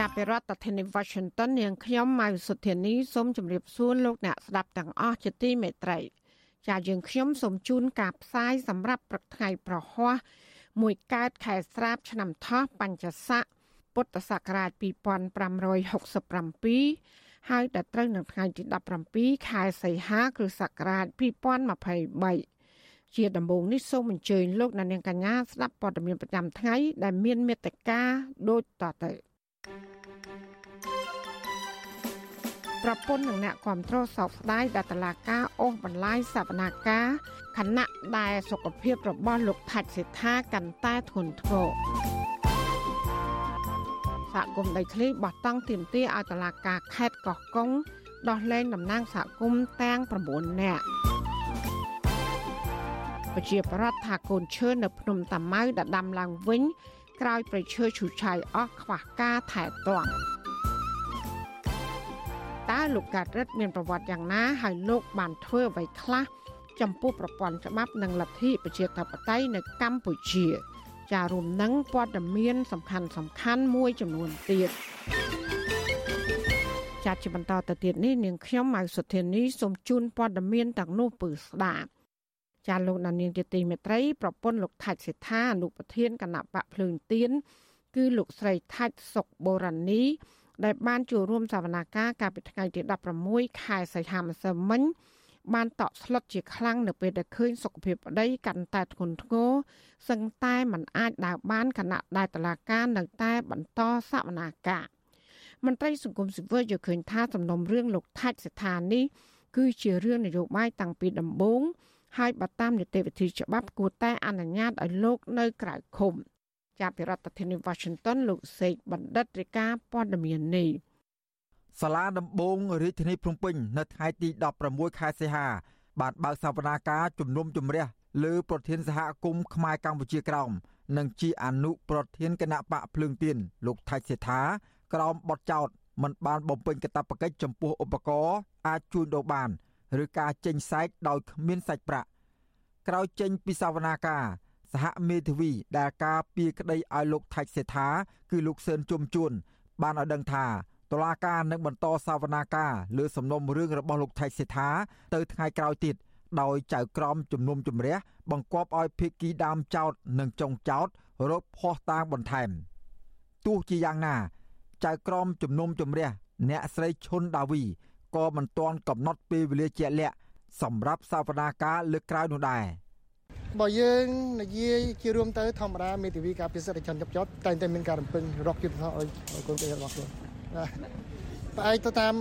ចាប់ពីរដ្ឋធានី Washington នាងខ្ញុំម៉ៅសុធានីសូមជម្រាបសួរលោកអ្នកស្ដាប់ទាំងអស់ជាទីមេត្រីចាយើងខ្ញុំសូមជូនការផ្សាយសម្រាប់ព្រឹកថ្ងៃប្រហ័សមួយកើតខែស្រាប ឆ្នាំថោះបញ្ញស័កពុទ្ធសករាជ2567ហើយដល់ត្រូវនៅថ្ងៃទី17ខែសីហាគ្រិស្តសករាជ2023ជាដំបូងនេះសូមអញ្ជើញលោកអ្នកនាងកញ្ញាស្ដាប់ព័ត៌មានប្រចាំថ្ងៃដែលមានមេត្តាដូចតទៅ ប្រពន្ធនិងអ្នកគ្រប់គ្រងសោកស្ដាយដែលតឡាការអូសបន្លាយសវនាការខណៈដែលសុខភាពរបស់លោកថាច់សេដ្ឋាកាន់តែធ្ងន់ធ្ងរសហគមន៍ដីធ្លីបោះតង់ទាមទារឲ្យតុលាការខេត្តកោះកុងដោះលែងតំណាងសហគមន៍ទាំង9នាក់ប្រជាប្រដ្ឋថាកូនឈើនៅភ្នំតាម៉ៅដែលដាំឡើងវិញ ក្រោយប្រឈើឈូឆាយអស់ខ្វះការថែទាំតើលោកកាត់រិទ្ធមានប្រវត្តិយ៉ាងណាហើយលោកបានធ្វើអ្វីខ្លះចំពោះប្រព័ន្ធច្បាប់និងលទ្ធិប្រជាធិបតេយ្យនៅកម្ពុជា។ចារួមនឹងព័ត៌មាន សំខាន់សំខាន់មួយចំនួនទៀតចាត់ជាបន្តទៅទៀតនេះនាងខ្ញុំម៉ៅសុធានីសូមជូនព័ត៌មានទាំងនោះពឺស្ដាប់ ចាលោកនាងជាទីមេត្រីប្រពន្ធលោកថាច់សេដ្ឋាអនុប្រធានគណៈបកភ្លើងទៀនគឺលោកស្រីថាច់សុកបូរ៉ានីដែលបានចូលរួមសវនាការកាលពីថ្ងៃទី16ខែសីហាម្សិលមិញបានតក់ស្លុតជាខ្លាំងនៅពេលដែលឃើញសុខភាពប្តីកាន់តែធ្ងន់ធ្ងរសឹងតែមិនអាចដើរបានខណៈដែលតឡាការនៅតែបន្តសវនាការមន្ត្រីសង្គមស៊ីវិលយល់ឃើញថាសំណុំរឿងលោកថាច់ស្ថាននេះគឺជារឿងនយោបាយតាំងពីដំបូង ហើយបើតាមនីតិវិធីច្បាប់គួរតែអនុញ្ញាតឲ្យលោកនៅក្រៅឃុំចាប់ពីរដ្ឋធានី Washington លោកសេកបណ្ឌិតរាជការព័ត៌មាននេះសាលាដំបងរាជធានីភ្នំពេញនៅថ្ងៃទី16ខែសីហា បានបើកសវនាការជំនុំជម្រះលើប្រធានសហគមន៍ខ្មែរកម្ពុជាក្រោមនិងជាអនុប្រធានគណៈបកភ្លើងទៀនលោកថៃសេដ្ឋាក្រោមបទចោទមិនបានបំពេញកាតព្វកិច្ចចំពោះឧបករណ៍អាចជួញដូរបាន ឬការចេញសាច់ដោយគ្មានសាច់ប្រាក់ក្រោយចេញពីសវនាការសហមេធាវីដែលការពីក្តីឲ្យលោកថៃសេដ្ឋាគឺលោកសឿនជុំជួន បានឲ្យដឹងថាតុលាការនឹងបន្តសវនាការលើសំណុំរឿងរបស់លោកថៃសេដ្ឋាទៅថ្ងៃក្រោយទៀតដោយចៅក្រមជំនុំជម្រះបង្គាប់ឲ្យភៀកគីដើមចោតនិងចុងចោតរកភ័ស្តុតាងបន្ថែមទោះជាយ៉ាងណា ចៅក្រមជំនុំជម្រះអ្នកស្រីឈុនដាវី ក៏មិនទាន់កំណត់ពេលវេលាជាក់លាក់សម្រាប់សវនាការលើកក្រោយនោះដែរបើយើងនិយាយជារួមទៅធម្មតាមេធាវីការពិសិដ្ឋជនចាប់ចោតតែងតែមានការរំពឹងរកយុទ្ធសាស្ត្រឲ្យកូនប្រយោជន៍របស់ខ្លួនផ្អែកទៅតាម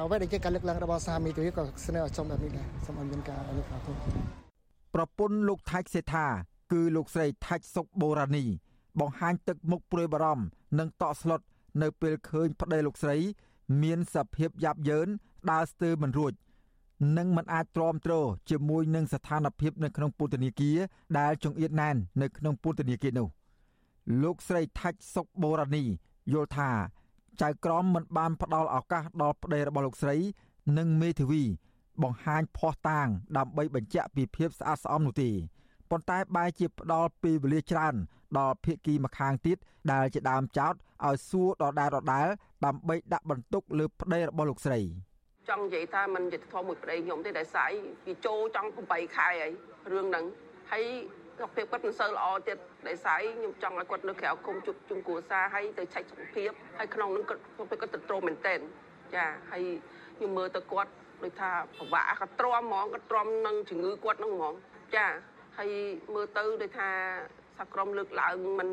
អ្វីដែលជាការលើកឡើងរបស់សាមីទូក៏ស្នើឲ្យចំបែបនេះដែរសូមឲ្យមានការលើកឡើងផងប្រពន្ធលោកថាច់សេដ្ឋាគឺលោកស្រីថាច់សុកបូរ៉ានី បង្ហាញទឹកមុខព្រួយបារម្ភនិងតក់ស្លុតនៅពេលឃើញប្តីលោកស្រី មានសភាពយ៉ាប់យ៉ឺនដើរស្ទើរមិនរួចនិងមិនអាចទ្រាំទ្រជាមួយនឹងស្ថានភាពនៅក្នុងពន្ធនាគារដែលចង្អៀតណែននៅក្នុងពន្ធនាគារនោះលោកស្រីថាច់សុកបូរ៉ានីយល់ថាចៅក្រមមិនបានផ្ដល់ឱកាសដល់ប្តីរបស់លោកស្រី និងមេធាវី បង្ហាញភ័ស្តុតាង ដើម្បីបញ្ជាក់ពីភាពស្អាតស្អំនោះទេប៉ុន្តែបែរជាផ្ដល់ពេលវេលាច្រើនដល់ភាគីម្ខាងទៀតដែលជាដើមចោត ឲ្យសួរដដែលដដែលដើម្បីដាក់បន្ទុកលើប្តីរបស់លោកស្រីចង់និយាយថាมันយុទ្ធធម៌មួយប្តីខ្ញុំទេដែលស្អីវាចូលចង់8ខែហើយរឿងហ្នឹងហើយសុខភាពគាត់មិនសូវល្អទៀតដោយសារខ្ញុំចង់ឲ្យគាត់នៅក្រៅគុំជុំជុំគ្រួសារហើយទៅឆែកសុខភាពហើយក្នុងនឹងគាត់សុខភាពគាត់ទៅត្រូមែនតែនចាហើយខ្ញុំមើលទៅគាត់ដូចថាពិបាកគាត់ទ្រាំហ្មងគាត់ទ្រាំនឹងជំងឺគាត់ហ្នឹងហ្មងចាហើយមើលទៅដូចថា សហក្រមលើកឡើងមិន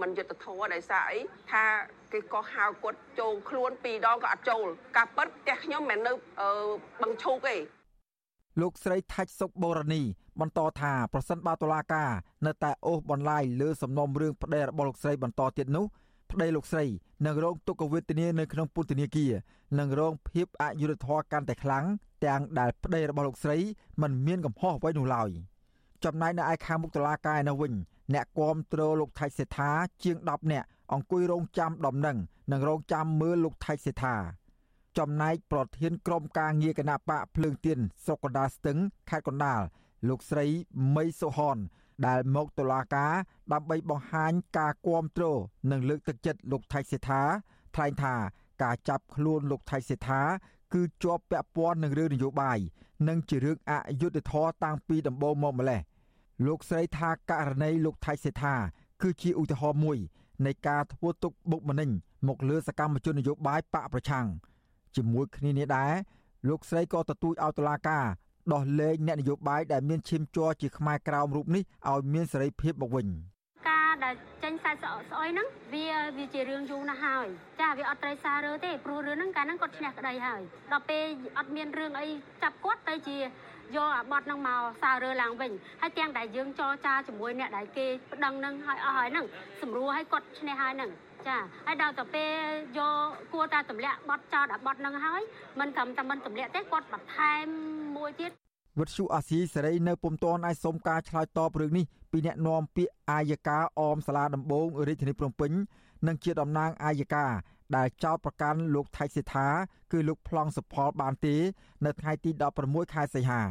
មិនយុត្តិធម៌ដោយសារអីថាគេក៏ហៅគាត់ចូលខ្លួនពីរដងក៏អត់ចូលការប៉ັດផ្ទះខ្ញុំមិននៅបឹងឈូកទេលោកស្រីថាច់សុកបូរនីបន្តថាប្រសិនបើតុលាការនៅតែអូសបន្លាយលើសំណុំរឿងប្តីរបស់លោកស្រីបន្តទៀតនោះប្តីលោកស្រីនឹងរងទុក្ខវេទនានៅក្នុងពន្ធនាគារនិងរងភាពអយុត្តិធម៌កាន់តែខ្លាំងទាំងដែលប្តីរបស់លោកស្រីមិនមានកំហុសអ្វីនោះឡើយចំណែកនៅឯខាងមុខតុលាការនៅវិញ អ្នកគាំទ្រលោកថៃសេដ្ឋាជាង10នាក់អង្គុយរងចាំដំណឹងនិងរងចាំមើលលោកថៃសេដ្ឋាចំណែកប្រធានក្រុមការងារគណៈបកភ្លើងទៀនស្រុកកណ្ដាលស្ទឹងខេត្តកណ្ដាលលោកស្រីមីសុហន ដែលមកតុលាការដើម្បីបង្ហាញការគាំទ្រនិងលើកទឹកចិត្តលោកថៃសេដ្ឋាថ្លែងថាការចាប់ខ្លួនលោកថៃសេដ្ឋាគឺជាប់ពាក់ព័ន្ធនឹងរឿងនយោបាយនិងជារឿងអយុត្តិធម៌តាំងពីដំបូងមកម្លេះ លោកស្រីថាករណីលោកថៃសេដ្ឋាគឺជាឧទាហរណ៍មួយនៃការធ្វើទុកបុកម្នេញមកលើសកម្មជននយោបាយបកប្រឆាំងជាមួយគ្នានេះដែរលោកស្រីក៏ទទូចឲ្យតុលាការដោះលែងអ្នកនយោបាយដែលមានឈាមជ័រជាខ្មែរក្រោមរូបនេះឲ្យមានសេរីភាពមកវិញការដែលចេញខ្សែស្អុយហ្នឹងវាវាជារឿងយូរណាស់ហើយចាវាអត់ត្រូវសាររើទេព្រោះរឿងហ្នឹងកាលហ្នឹងគាត់ឈ្នះក្តីហើយដល់ពេលអត់មានរឿងអីចាប់គាត់ទៅជា យកអាបត់ហ្នឹងមកសាររើឡើងវិញហើយទាំងដែលយើងចរចាជាមួយអ្នកដែលគេប្តឹងហ្នឹងហើយអស់ហើយហ្នឹងស្រួលឲ្យគាត់ឈ្នះហើយហ្នឹងចាហើយដល់ទៅពេលយកគួរតែទម្លាក់បត់ចោតអាបត់ហ្នឹងហើយមិនត្រឹមតែមិនទម្លាក់ទេគាត់បន្ថែមមួយទៀតវិទ្យុអាស៊ីសេរីនៅពុំទាន់អាចសុំការឆ្លើយតបរឿងនេះពីអ្នកនាំពាក្យអាយកាអមសាលាដំបងរាជធានីភ្នំពេញនិងជាតំណាងអាយកា ដែលចោទប្រកាន់លោកថៃសិដ្ឋាគឺលោកប្លង់សុផលបានទេ នៅថ្ងៃទី16ខែសីហា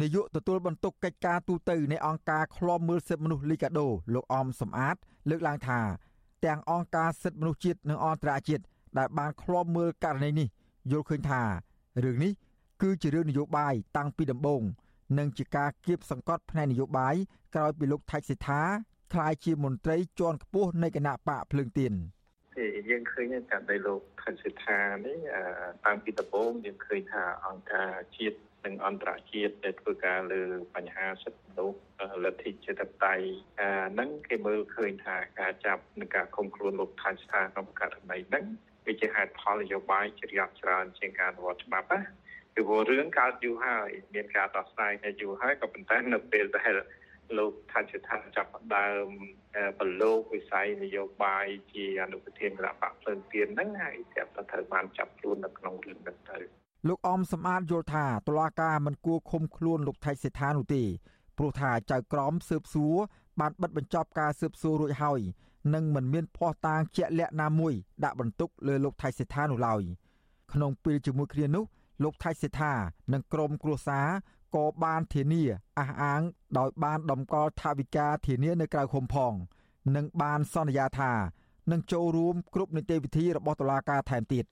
នាយកទទួលបន្ទុកកិច្ចការទូតនៃអង្គការឃ្លាំមើលសិទ្ធិមនុស្សលីកាដូលោកអមសំអាត លើកឡើងថា ទាំងអង្គការសិទ្ធិមនុស្សជាតិនិងអន្តរជាតិដែលបានឃ្លាំមើលករណីនេះយល់ឃើញថារឿងនេះគឺជារឿងនយោបាយតាំងពីដំបូងនិងជាការគៀបសង្កត់ផ្នែកនយោបាយក្រោយពីលោកថៃសិដ្ឋាក្លាយជាមន្ត្រីជាន់ខ្ពស់នៃគណៈបកភ្លើងទៀន ទេយើងឃើញថាដីលោកថៃសិដ្ឋានេះតាំងពីដំបូងយើងឃើញថាអង្គការជាតិនិងអន្តរជាតិដែលធ្វើការលើបញ្ហាសិទ្ធិមនុស្សលទ្ធិជាតិតៃហ្នឹងគេមើលឃើញថាការចាប់និងការឃុំខ្លួនលោកថៃស្ថាក្នុងករណីហ្នឹងវាជាហេតុផលនយោបាយជ្រាបច្រើនជាងការអនុវត្តច្បាប់ណាពីព្រោះរឿងកើតយូរហើយមានការដោះស្រាយនៅយូរហើយក៏ប៉ុន្តែនៅពេលដែល លោកថាជាថាចាប់ដើមប្រឡូកវិស័យនយោបាយជាអនុប្រធានគណៈបកភ្លើងទៀនហ្នឹងហើយតែត្រូវបានចាប់ខ្លួននៅក្នុងរឿងហ្នឹងទៅលោកអមសំអាតយល់ថាតុលាការមិនគួរឃុំខ្លួនលោកថៃសេដ្ឋានោះទេព្រោះថាចៅក្រមស៊ើបសួរបានបិទបញ្ចប់ការស៊ើបសួររួចហើយនិងមិនមានភ័ស្តុតាងជាក់លាក់ណាមួយដាក់បន្ទុកលើលោកថៃសេដ្ឋានោះឡើយក្នុងពេលជាមួយគ្នានោះលោកថៃសេដ្ឋានិងក្រុមគ្រួសារ ក៏បានធានាអះអាងដោយបានដំកល់ថវិកាធានានៅក្រៅឃុំផង និងបានសន្យាថានឹងចូលរួមគ្រប់នីតិវិធីរបស់តុលាការថែមទៀត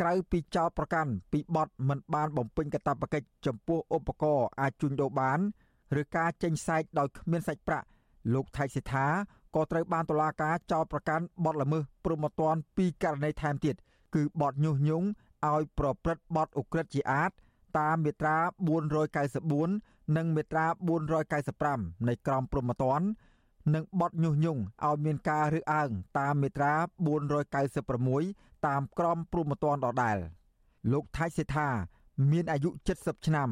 ក្រៅពីចោតប្រកាន់ពីបទមិនបានបំពេញកាតព្វកិច្ចចំពោះឧបករណ៍អាចជួញដូរបានឬការចេញសែកដោយគ្មានសាច់ប្រាក់លោកថៃសិដ្ឋាក៏ត្រូវបានតុលាការចោទប្រកាន់បទល្មើសព្រហ្មទណ្ឌពីករណីថែមទៀតគឺបទញុះញង់ឲ្យប្រព្រឹត្តបទឧក្រិដ្ឋជាអាត តាមមាត្រា494និងមាត្រា495នៃក្រមព្រហ្មទណ្ឌនិងបទញុះញង់ឲ្យមានការរើសអើងតាមមាត្រា496តាមក្រមព្រហ្មទណ្ឌដដែលលោកថៃសេដ្ឋាមានអាយុ70ឆ្នាំ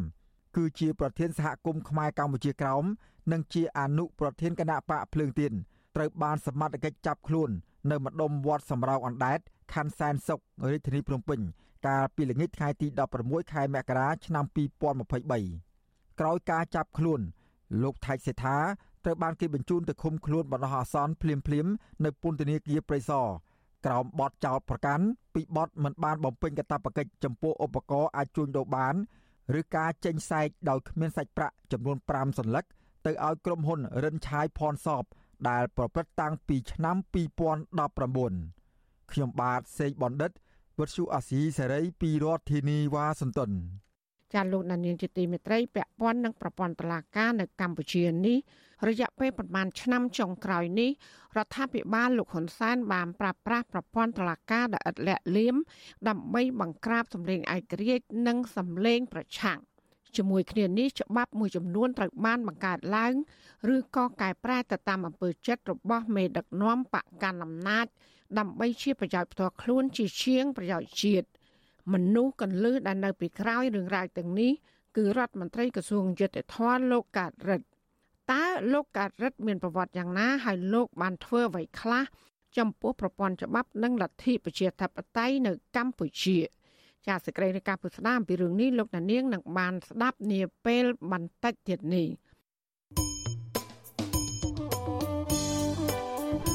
គឺជាប្រធានសហគមន៍ខ្មែរកម្ពុជាក្រោមនិងជាអនុប្រធានគណៈបកភ្លើងទៀនត្រូវបានសមត្ថកិច្ចចាប់ខ្លួន នៅម្ដុំវត្តសំរោងអណ្ដែតខណ្ឌសែនសុខរាជធានីភ្នំពេញ កាលពីល្ងាចថ្ងៃទី16ខែមករាឆ្នាំ2023ក្រោយការចាប់ខ្លួន លោកថៃសេដ្ឋាត្រូវបានគេបញ្ជូនទៅឃុំខ្លួនបណ្ដោះអាសន្នភ្លាមភ្លាមនៅពន្ធនាគារព្រៃសរក្រោមបទចោទប្រកាន់ពីបទមិនបានបំពេញកាតព្វកិច្ចចំពោះឧបករណ៍អាចជួញដូរបានឬការចេញសែកដោយគ្មានសាច់ប្រាក់ចំនួន5សន្លឹកទៅឲ្យក្រុមហ៊ុនរិនឆាយផនសបដែលប្រព្រឹត្តតាំងពីឆ្នាំ2019ខ្ញុំបាទសេកបណ្ឌិត វុទ្ធុអាស៊ីសេរីពីរដ្ឋធានីវ៉ាស៊ីនតោនចាលោកនាងជាទីមេត្រីពាក់ព័ន្ធនឹងប្រព័ន្ធតុលាការនៅកម្ពុជានេះរយៈពេលប្រមាណឆ្នាំចុងក្រោយនេះរដ្ឋាភិបាលលោកហ៊ុនសែនបានប្រើប្រាស់ប្រព័ន្ធតុលាការដែលឥតលាក់លៀមដើម្បីបង្ក្រាបសម្លេងឯករាជ្យនិងសម្លេងប្រឆាំងជាមួយគ្នានេះច្បាប់មួយចំនួនត្រូវបានបង្កើតឡើងឬក៏កែប្រែទៅតាមអំពើចិត្តរបស់មេដឹកនាំបកកណ្ដាលអំណាច ដើម្បីជាប្រយោជន៍ផ្ទាល់ខ្លួនជាជាងប្រយោជន៍ជាតិមនុស្សកន្លឹះដែលនៅពីក្រោយរឿងរ៉ាវទាំងនេះគឺរដ្ឋមន្ត្រីក្រសួងយុតិធម៌លោកកើតរិទ្ធតើលោកកើតរិទ្ធមានប្រវត្តិយ៉ាងណាហើយលោកបានធ្វើអ្វីខ្លះចំពោះប្រព័ន្ធច្បាប់និងលទ្ធិប្រជាធិបតេយ្យនៅកម្ពុជាចាសសេចក្តីរាយការណ៍ពុស្ដាអំពីរឿងនេះលោកណានៀងនឹងបានស្ដាប់នាពេលបន្តិចទៀតនេះ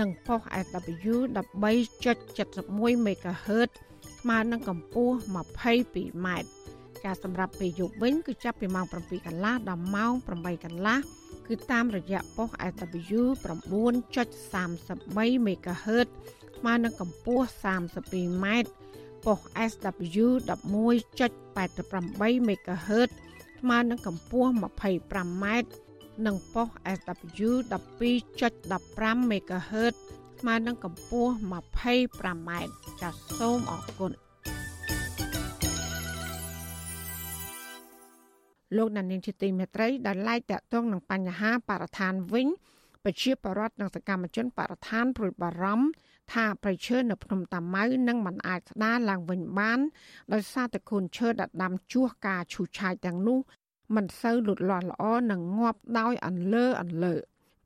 និងប៉ុស SW 13.71 MHz ស្មើនឹងកម្ពស់ 22m ការសម្រាប់ពេលយប់វិញគឺចាប់ពីម៉ោង7កន្លះដល់ម៉ោង8កន្លះគឺតាមរយៈប៉ុស SW 9.33 MHz ស្មើនឹងកម្ពស់ 32m ប៉ុស SW 11.88 MHz ស្មើនឹងកម្ពស់ 25m និងប៉ុស SW 12.15 MHz ស្មើនឹងកម្ពស់ 25m ចាសសូមអរគុណលោកណានៀងជាទីមេត្រីដែលឡាយតាក់ទងនឹងបញ្ហាបរិស្ថានវិញប្រជាពលរដ្ឋនិងសកម្មជនបរិស្ថានព្រួយបារម្ភថាប្រៃឈើនៅភ្នំតាម៉ៅនឹងមិនអាចស្ដារឡើងវិញបានដោយសារតែខូនឈើដែលដាំជួសការឈូសឆាយទាំងនោះ មិនសូវលូតលាស់ល្អនិងងាប់ដោយអន្លើអន្លើ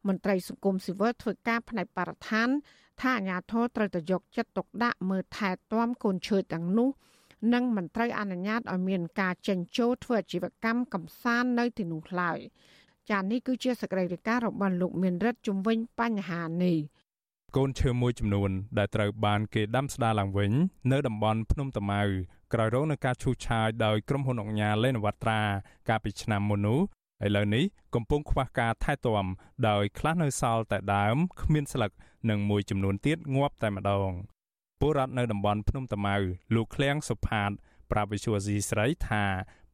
មន្ត្រីសង្គមស៊ីវិលធ្វើការផ្នែកបរិស្ថាន ថាអាញាធរត្រូវតែយកចិត្តទុកដាក់មើលថែទាំកូនឈើទាំងនោះនិងមិនត្រូវអនុញ្ញាតឲ្យមានការចិញ្ចោធ្វើអាជីវកម្មកំសាន្តនៅទីនោះឡើយចា៎នេះគឺជាសកម្មភាពរបស់លោកមានរិទ្ធជំវិញបញ្ហានេះកូនឈើមួយចំនួនដែលត្រូវបានគេដាំស្ដារឡើងវិញ នៅតំបន់ភ្នំតាម៉ៅ ក្រោយរងនឹងការឈូសឆាយដោយក្រុមហ៊ុនអង្គការលេនវត្រាកាលពីឆ្នាំមុននោះឥឡូវនេះកំពុងខ្វះការថែទាំដោយខ្លះនៅសល់តែដើមគ្មានស្លឹកនិងមួយចំនួនទៀតងាប់តែម្ដងពលរដ្ឋនៅតំបន់ភ្នំតាម៉ៅលោកឃ្លាំងសុផាតប្រាប់វិសុវស៊ីស្រីថា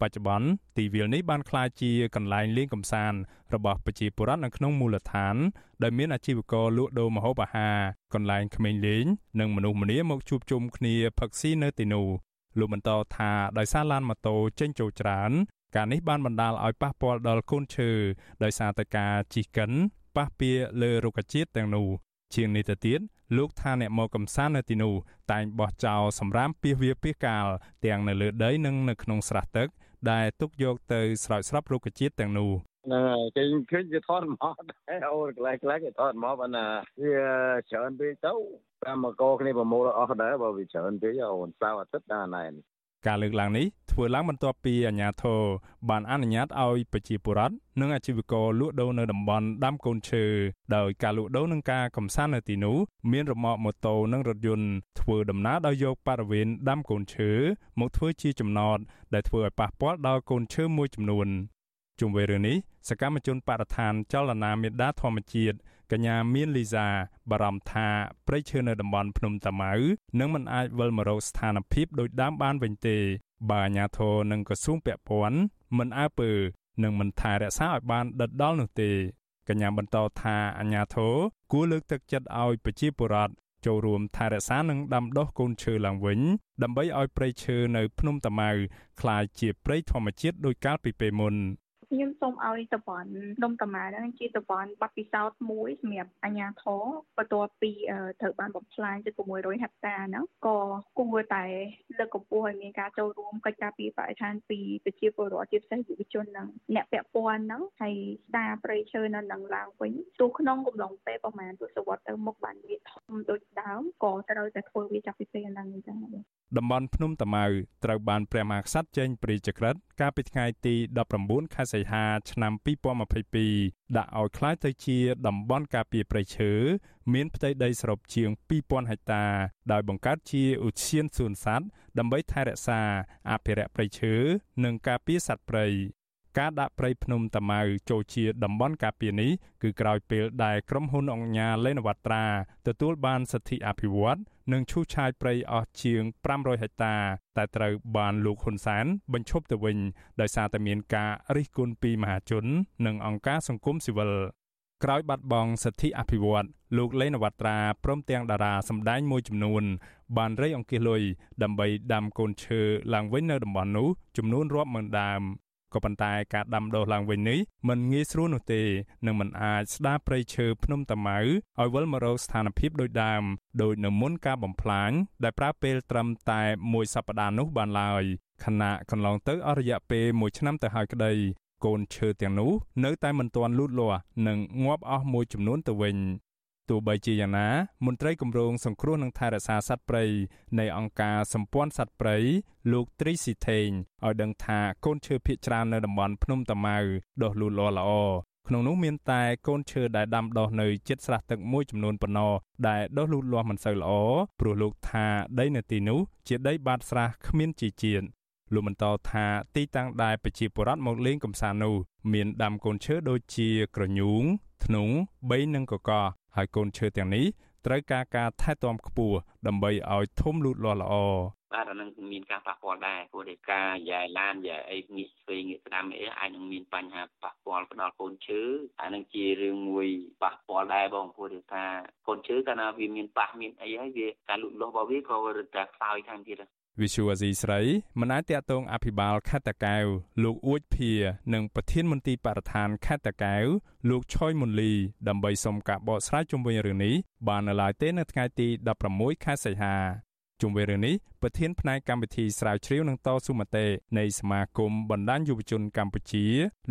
បច្ចុប្បន្នទីវាលនេះបានក្លាយជាកន្លែងលេងកម្សាន្តរបស់ប្រជាពលរដ្ឋនៅក្នុងមូលដ្ឋានដែលមានអាជីវករលក់ដូរម្ហូបអាហារកន្លែងក្មេងលេងនិងមនុស្សម្នាមកជួបជុំគ្នាផឹកស៊ីនៅទីនោះ លោកបន្តថាដោយសារឡានម៉ូតូចេញចូលច្រើនការនេះបានបណ្ដាលឲ្យប៉ះពាល់ដល់កូនឈើដោយសារតែការជិះកិនប៉ះពាល់លើរុក្ខជាតិទាំងនោះជាងនេះទៅទៀតលោកថាអ្នកមកកំសាន្តនៅទីនោះតែងបោះចោលសម្រាមពាសវាពាសកាលទាំងនៅលើដីនិងនៅក្នុងស្រះទឹកដែលទុកយកទៅស្រោចស្រពរុក្ខជាតិទាំងនោះ ហ្នឹងហើយគេឃើញគេថតមកដែរអូកន្លែងខ្លះគេថតមកបានណាវាច្រើនពេកទៅតាមមកកគ្នាប្រមូលអស់ដែរបើវាច្រើនពេកអូនសៅអាទិត្យដល់ណែនការលើកឡើងនេះធ្វើឡើងបន្ទាប់ពីអាជ្ញាធរបានអនុញ្ញាតឲ្យប្រជាពលរដ្ឋនិងអាជីវករលក់ដូរនៅតំបន់ដាំកូនឈើដោយការលក់ដូរនិងការកំសាន្តនៅទីនោះមានរមាក់ម៉ូតូនិងរថយន្តធ្វើដំណើរដោយយកបរិវេណដាំកូនឈើមកធ្វើជាចំណតដែលធ្វើឲ្យប៉ះពាល់ដល់កូនឈើមួយចំនួន ជុំវិញរឿងនេះសកម្មជនបរិស្ថានចលនាមេដាធម្មជាតិកញ្ញាមានលីសាបារម្ភថាព្រៃឈើនៅតំបន់ភ្នំតាម៉ៅនឹងមិនអាចវិលមករកស្ថានភាពដូចដើមបានវិញទេបើអាជ្ញាធរនិងក្រសួងពាក់ព័ន្ធមិនអើពើនិងមិនថែរក្សាឲ្យបានដិតដល់នោះទេកញ្ញាបន្តថាអាជ្ញាធរគួរលើកទឹកចិត្តឲ្យប្រជាពលរដ្ឋចូលរួមថែរក្សានិងដាំដុះកូនឈើឡើងវិញ ដើម្បីឲ្យព្រៃឈើនៅភ្នំតាម៉ៅក្លាយជាព្រៃធម្មជាតិដូចកាលពីពេលមុន ខ្ញុំសូមឲ្យតំបន់ដុំតាម៉ាហ្នឹងជាតំបន់ប័ណ្ណពិសោធន៍មួយសម្រាប់អាជ្ញាធរបន្ទាប់ពីត្រូវបានបំផ្លាញទៅ600ហិកតាហ្នឹងក៏គួរតែលើកកម្ពស់ឲ្យមានការចូលរួមកិច្ចការពីបរិស្ថានពីប្រជាពលរដ្ឋជាពិសេសយុវជននិងអ្នកពាក់ព័ន្ធហ្នឹងហើយស្ដារព្រៃឈើនៅនឹងឡើងវិញទោះក្នុងកំឡុងពេលប្រហែលទសវត្សរ៍ទៅមុខបានវាធំដូចដើមក៏ត្រូវតែធ្វើវាចាប់ពីពេលហ្នឹងអញ្ចឹងតំបន់ភ្នំតាម៉ៅត្រូវបានព្រះមហាក្សត្រចេញព្រះរាជក្រឹត្យកាលពីថ្ងៃទី19ខែសីហាឆ្នាំ2022ដាក់ឲ្យក្លាយទៅជាតំបន់ការពារព្រៃឈើមានផ្ទៃដីសរុបជាង2000ហិកតា ដោយបង្កើតជាឧទ្យានសួនសត្វដើម្បីថែរក្សាអភិរក្សព្រៃឈើនិងការពារសត្វព្រៃ ការដាក់ព្រៃភ្នំតាម៉ៅចូលជាតំបន់ការពារនេះគឺក្រោយពេលដែលក្រុមហ៊ុនអង្គការលេនវត្រាទទួលបានសិទ្ធិអភិវឌ្ឍនិងឈូសឆាយព្រៃអស់ជាង500ហិកតា តែត្រូវបានលោកហ៊ុនសែនបញ្ឈប់ទៅវិញដោយសារតែមានការរិះគន់ពីមហាជន និងអង្គការសង្គមស៊ីវិលក្រោយបាត់បង់សិទ្ធិអភិវឌ្ឍលោកលេនវត្រាព្រមទាំងតារាសម្ដែងមួយចំនួន បានរៃអង្គាសលុយដើម្បីដាំកូនឈើឡើងវិញនៅតំបន់នោះចំនួនរាប់ម៉ឺនដើម ក៏ប៉ុន្តែការដាំដុះឡើងវិញនេះមិនងាយស្រួលនោះទេនិងមិនអាចស្ដារព្រៃឈើភ្នំតាម៉ៅឲ្យវិលមករកស្ថានភាពដូចដើមដោយនៅមុនការបំផ្លាញដែលប្រើពេលត្រឹមតែមួយសប្តាហ៍នោះបានឡើយខណៈកន្លងទៅអស់រយៈពេល1ឆ្នាំទៅហើយក្តីកូនឈើទាំងនោះនៅតែមិនទាន់លូតលាស់និងងាប់អស់មួយចំនួនទៅវិញ ទោះបីជាយ៉ាងណា មន្ត្រីគម្រោងសង្គ្រោះនិងថែរក្សាសត្វព្រៃនៃអង្គការសម្ព័ន្ធសត្វព្រៃលោកត្រីស៊ីថេងឲ្យដឹងថាកូនឈើភាគច្រើននៅតំបន់ភ្នំតាម៉ៅដុះលូតលាស់ល្អក្នុងនោះមានតែកូនឈើដែលដាំដុះនៅជិតស្រះទឹកមួយចំនួនប៉ុណ្ណោះដែលដុះលូតលាស់មិនសូវល្អព្រោះលោកថាដីនៅទីនោះជាដីបាតស្រះគ្មានជីជាតិលោកបន្តថាទីតាំងដែលប្រជាពលរដ្ឋមកលេងកំសាន្តនោះមានដាំកូនឈើដូចជាក្រញូង ធ្នង់បីនិងកកហើយកូនឈើទាំងនេះត្រូវការការថែទាំខ្ពស់ដើម្បីឲ្យធំលូតលាស់ល្អបាទអានឹងមានការប៉ះពាល់ដែរព្រោះតែការយ៉ាយឡានយ៉ាអីងាកស្វែងងាកស្ដាំអីអាចនឹងមានបញ្ហាប៉ះពាល់ផ្ដល់កូនឈើអានឹងជារឿងមួយប៉ះពាល់ដែរបងព្រោះថាកូនឈើកាលណាវាមានប៉ះមានអីហើយវាការលូតលាស់របស់វាក៏រឹតតែខ្សោយថែមទៀត វិសុវអាស៊ីស្រីមិនអាចតាក់ទងអភិបាលខេត្តតាកែវលោកអួចភានិងប្រធានមន្ទីរបរិស្ថានខេត្តតាកែវលោកឆយមុនលីដើម្បីសុំការបកស្រាយជុំវិញរឿងនេះបាននៅឡើយទេនៅថ្ងៃទី16ខែសីហាជុំវិញរឿងនេះប្រធានផ្នែកកម្មវិធីស្រាវជ្រាវនឹងតស៊ូមតិនៃសមាគមបណ្ដាញយុវជនកម្ពុជា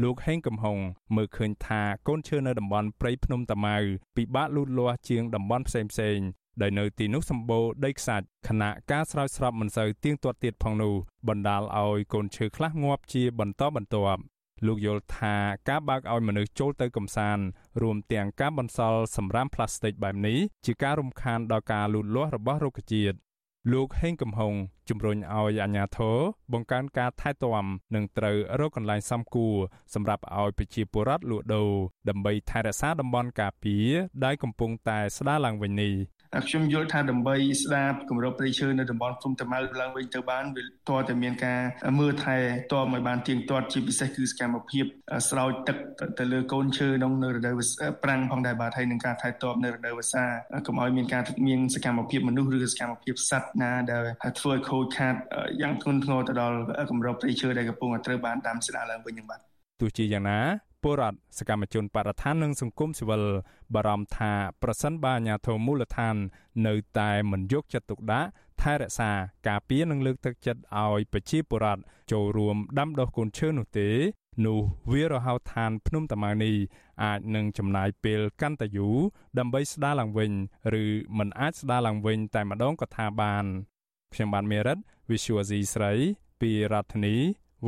លោកហេងកំហុងមើលឃើញថាកូនឈើនៅតំបន់ព្រៃភ្នំតាម៉ៅពិបាកលូតលាស់ជាងតំបន់ផ្សេងៗ ដែលនៅទីនោះសម្បូរដីខ្សាច់ខណៈការស្រោចស្រពមិនសូវទៀងទាត់ទៀតផងនោះបណ្ដាលឲ្យកូនឈើខ្លះងាប់ជាបន្តបន្ទាប់លោកយល់ថាការបើកឲ្យមនុស្សចូលទៅកំសាន្តរួមទាំងការបន្សល់សម្រាមផ្លាស្ទិកបែបនេះជាការរំខានដល់ការលូតលាស់របស់រុក្ខជាតិលោកហេងកំហុងជំរុញឲ្យអាជ្ញាធរបង្កើនការថែទាំនិងត្រូវរកកន្លែងសំគួរសម្រាប់ឲ្យប្រជាពលរដ្ឋលក់ដូរដើម្បីថែរក្សាតំបន់ការពារដែលកំពុងតែស្ដារឡើងវិញនេះ ខ្ញុំយល់ថាដើម្បីស្ដារគម្របព្រៃឈើនៅតំបន់ភ្នំតាម៉ៅឡើងវិញទៅបានវាតើតែមានការមើលថែតបឲ្យបានទៀងទាត់ជាពិសេសគឺសកម្មភាពស្រោចទឹកទៅលើកូនឈើក្នុងនៅរដូវប្រាំងផងដែរបាទហើយនឹងការថែទាំនៅរដូវវស្សាកុំឲ្យមានការមានសកម្មភាពមនុស្សឬសកម្មភាពសត្វណាដែលធ្វើឲ្យខូចខាតយ៉ាងធ្ងន់ធ្ងរទៅដល់គម្របព្រៃឈើដែលកំពុងតែត្រូវបានដាំស្ដារឡើងវិញនឹងបាទទោះជាយ៉ាងណា ពលរដ្ឋសកម្មជនបរិស្ថាននិងសង្គមស៊ីវិលបារម្ភថាប្រសិនបើអាជ្ញាធរមូលដ្ឋាន នៅតែមិនយកចិត្តទុកដាក់ថែរក្សាការពារនិងលើកទឹកចិត្តឲ្យប្រជាពលរដ្ឋចូលរួមដាំដុះកូនឈើនោះទេនោះវារហោឋានភ្នំតាម៉ៅនេះអាចនឹងចំណាយពេលកាន់តែយូរដើម្បីស្ដារឡើងវិញឬមិនអាចស្ដារឡើងវិញតែម្ដងក៏ថាបានខ្ញុំបានមេរិត Visual C ស្រីពីរដ្ឋធានី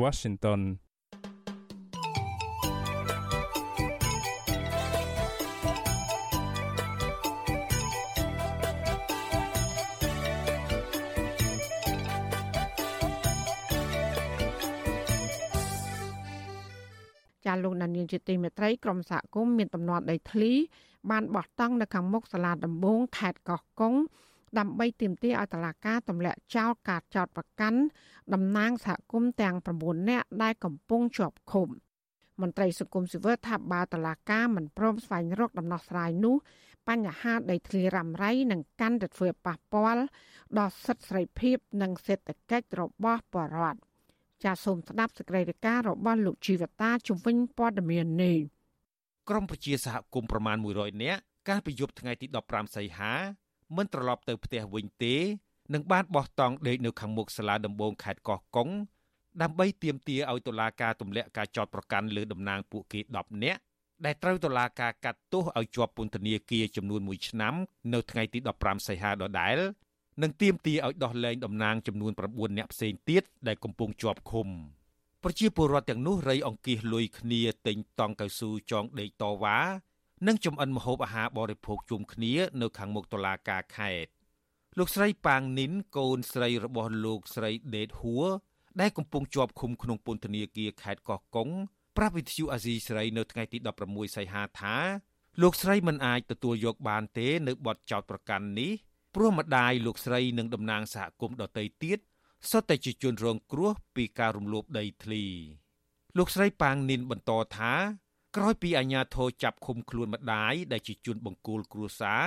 Washington ចាលោកដានៀងជាទីមេត្រីក្រមសហគមន៍មានតំណត់ដីធ្លី បានបោះតង់នៅខាងមុខសាលាដំបងខេត្តកោះកុងដើម្បីទាមទារឲ្យតុលាការទម្លាក់ចោលការចោតប្រកាន់តំណាងសហគមន៍ទាំង9នាក់ដែលកំពុងជាប់ឃុំមន្ត្រីសង្គមស៊ីវិលថាបើតុលាការមិនព្រមស្វែងរកដំណោះស្រាយនោះបញ្ហាដីធ្លីរ៉ាំរ៉ៃនឹងកាន់តែធ្វើប៉ះពាល់ដល់សិទ្ធិសេរីភាពនិងសេដ្ឋកិច្ចរបស់ប្រជាពលរដ្ឋ ចាសសូមស្ដាប់សេចក្តីរាយការណ៍របស់លោកជីវតាជំវិញព័ត៌មាននេះក្រមប្រជាសហគមន៍ប្រមាណ100នាក់កាលពីយប់ថ្ងៃទី15សីហាមិនត្រឡប់ទៅផ្ទះវិញទេនឹងបានបោះតង់ដេកនៅខាងមុខសាលាដំបងខេត្តកោះកុងដើម្បីទាមទារឲ្យតុលាការទម្លាក់ការចោទប្រកាន់លើតំណាងពួកគេ10នាក់ដែលត្រូវតុលាការកាត់ទោសឲ្យជាប់ពន្ធនាគារចំនួន1ឆ្នាំ នៅថ្ងៃទី15សីហាដដែល និងទាមទារឲ្យដោះលែងតំណាងចំនួន9នាក់ផ្សេងទៀតដែលកំពុងជាប់ឃុំប្រជាពលរដ្ឋទាំងនោះរៃអង្គាសលុយគ្នាទិញតង់កៅស៊ូចងដេកតវ៉ានិងចំអិនម្ហូបអាហារបរិភោគជុំគ្នានៅខាងមុខតុលាការខេត្តលោកស្រីប៉ាងនីនកូនស្រីរបស់លោកស្រីដេតហួរដែលកំពុងជាប់ឃុំក្នុងពន្ធនាគារខេត្តកោះកុងប្រាប់វិទ្យុអាស៊ីសេរីនៅថ្ងៃទី16សីហាថាលោកស្រីមិនអាចទទួលយកបានទេនៅបទចោទប្រកាន់នេះ ព្រោះម្ដាយលោកស្រីនិងតំណាងសហគមន៍ដទៃទៀតសុទ្ធតែជាជនរងគ្រោះពីការរំលោភដីធ្លី លោកស្រីប៉ាងនីនបន្តថាក្រោយពីអាជ្ញាធរចាប់ឃុំខ្លួនម្ដាយដែលជាជនបង្គោលគ្រួសារ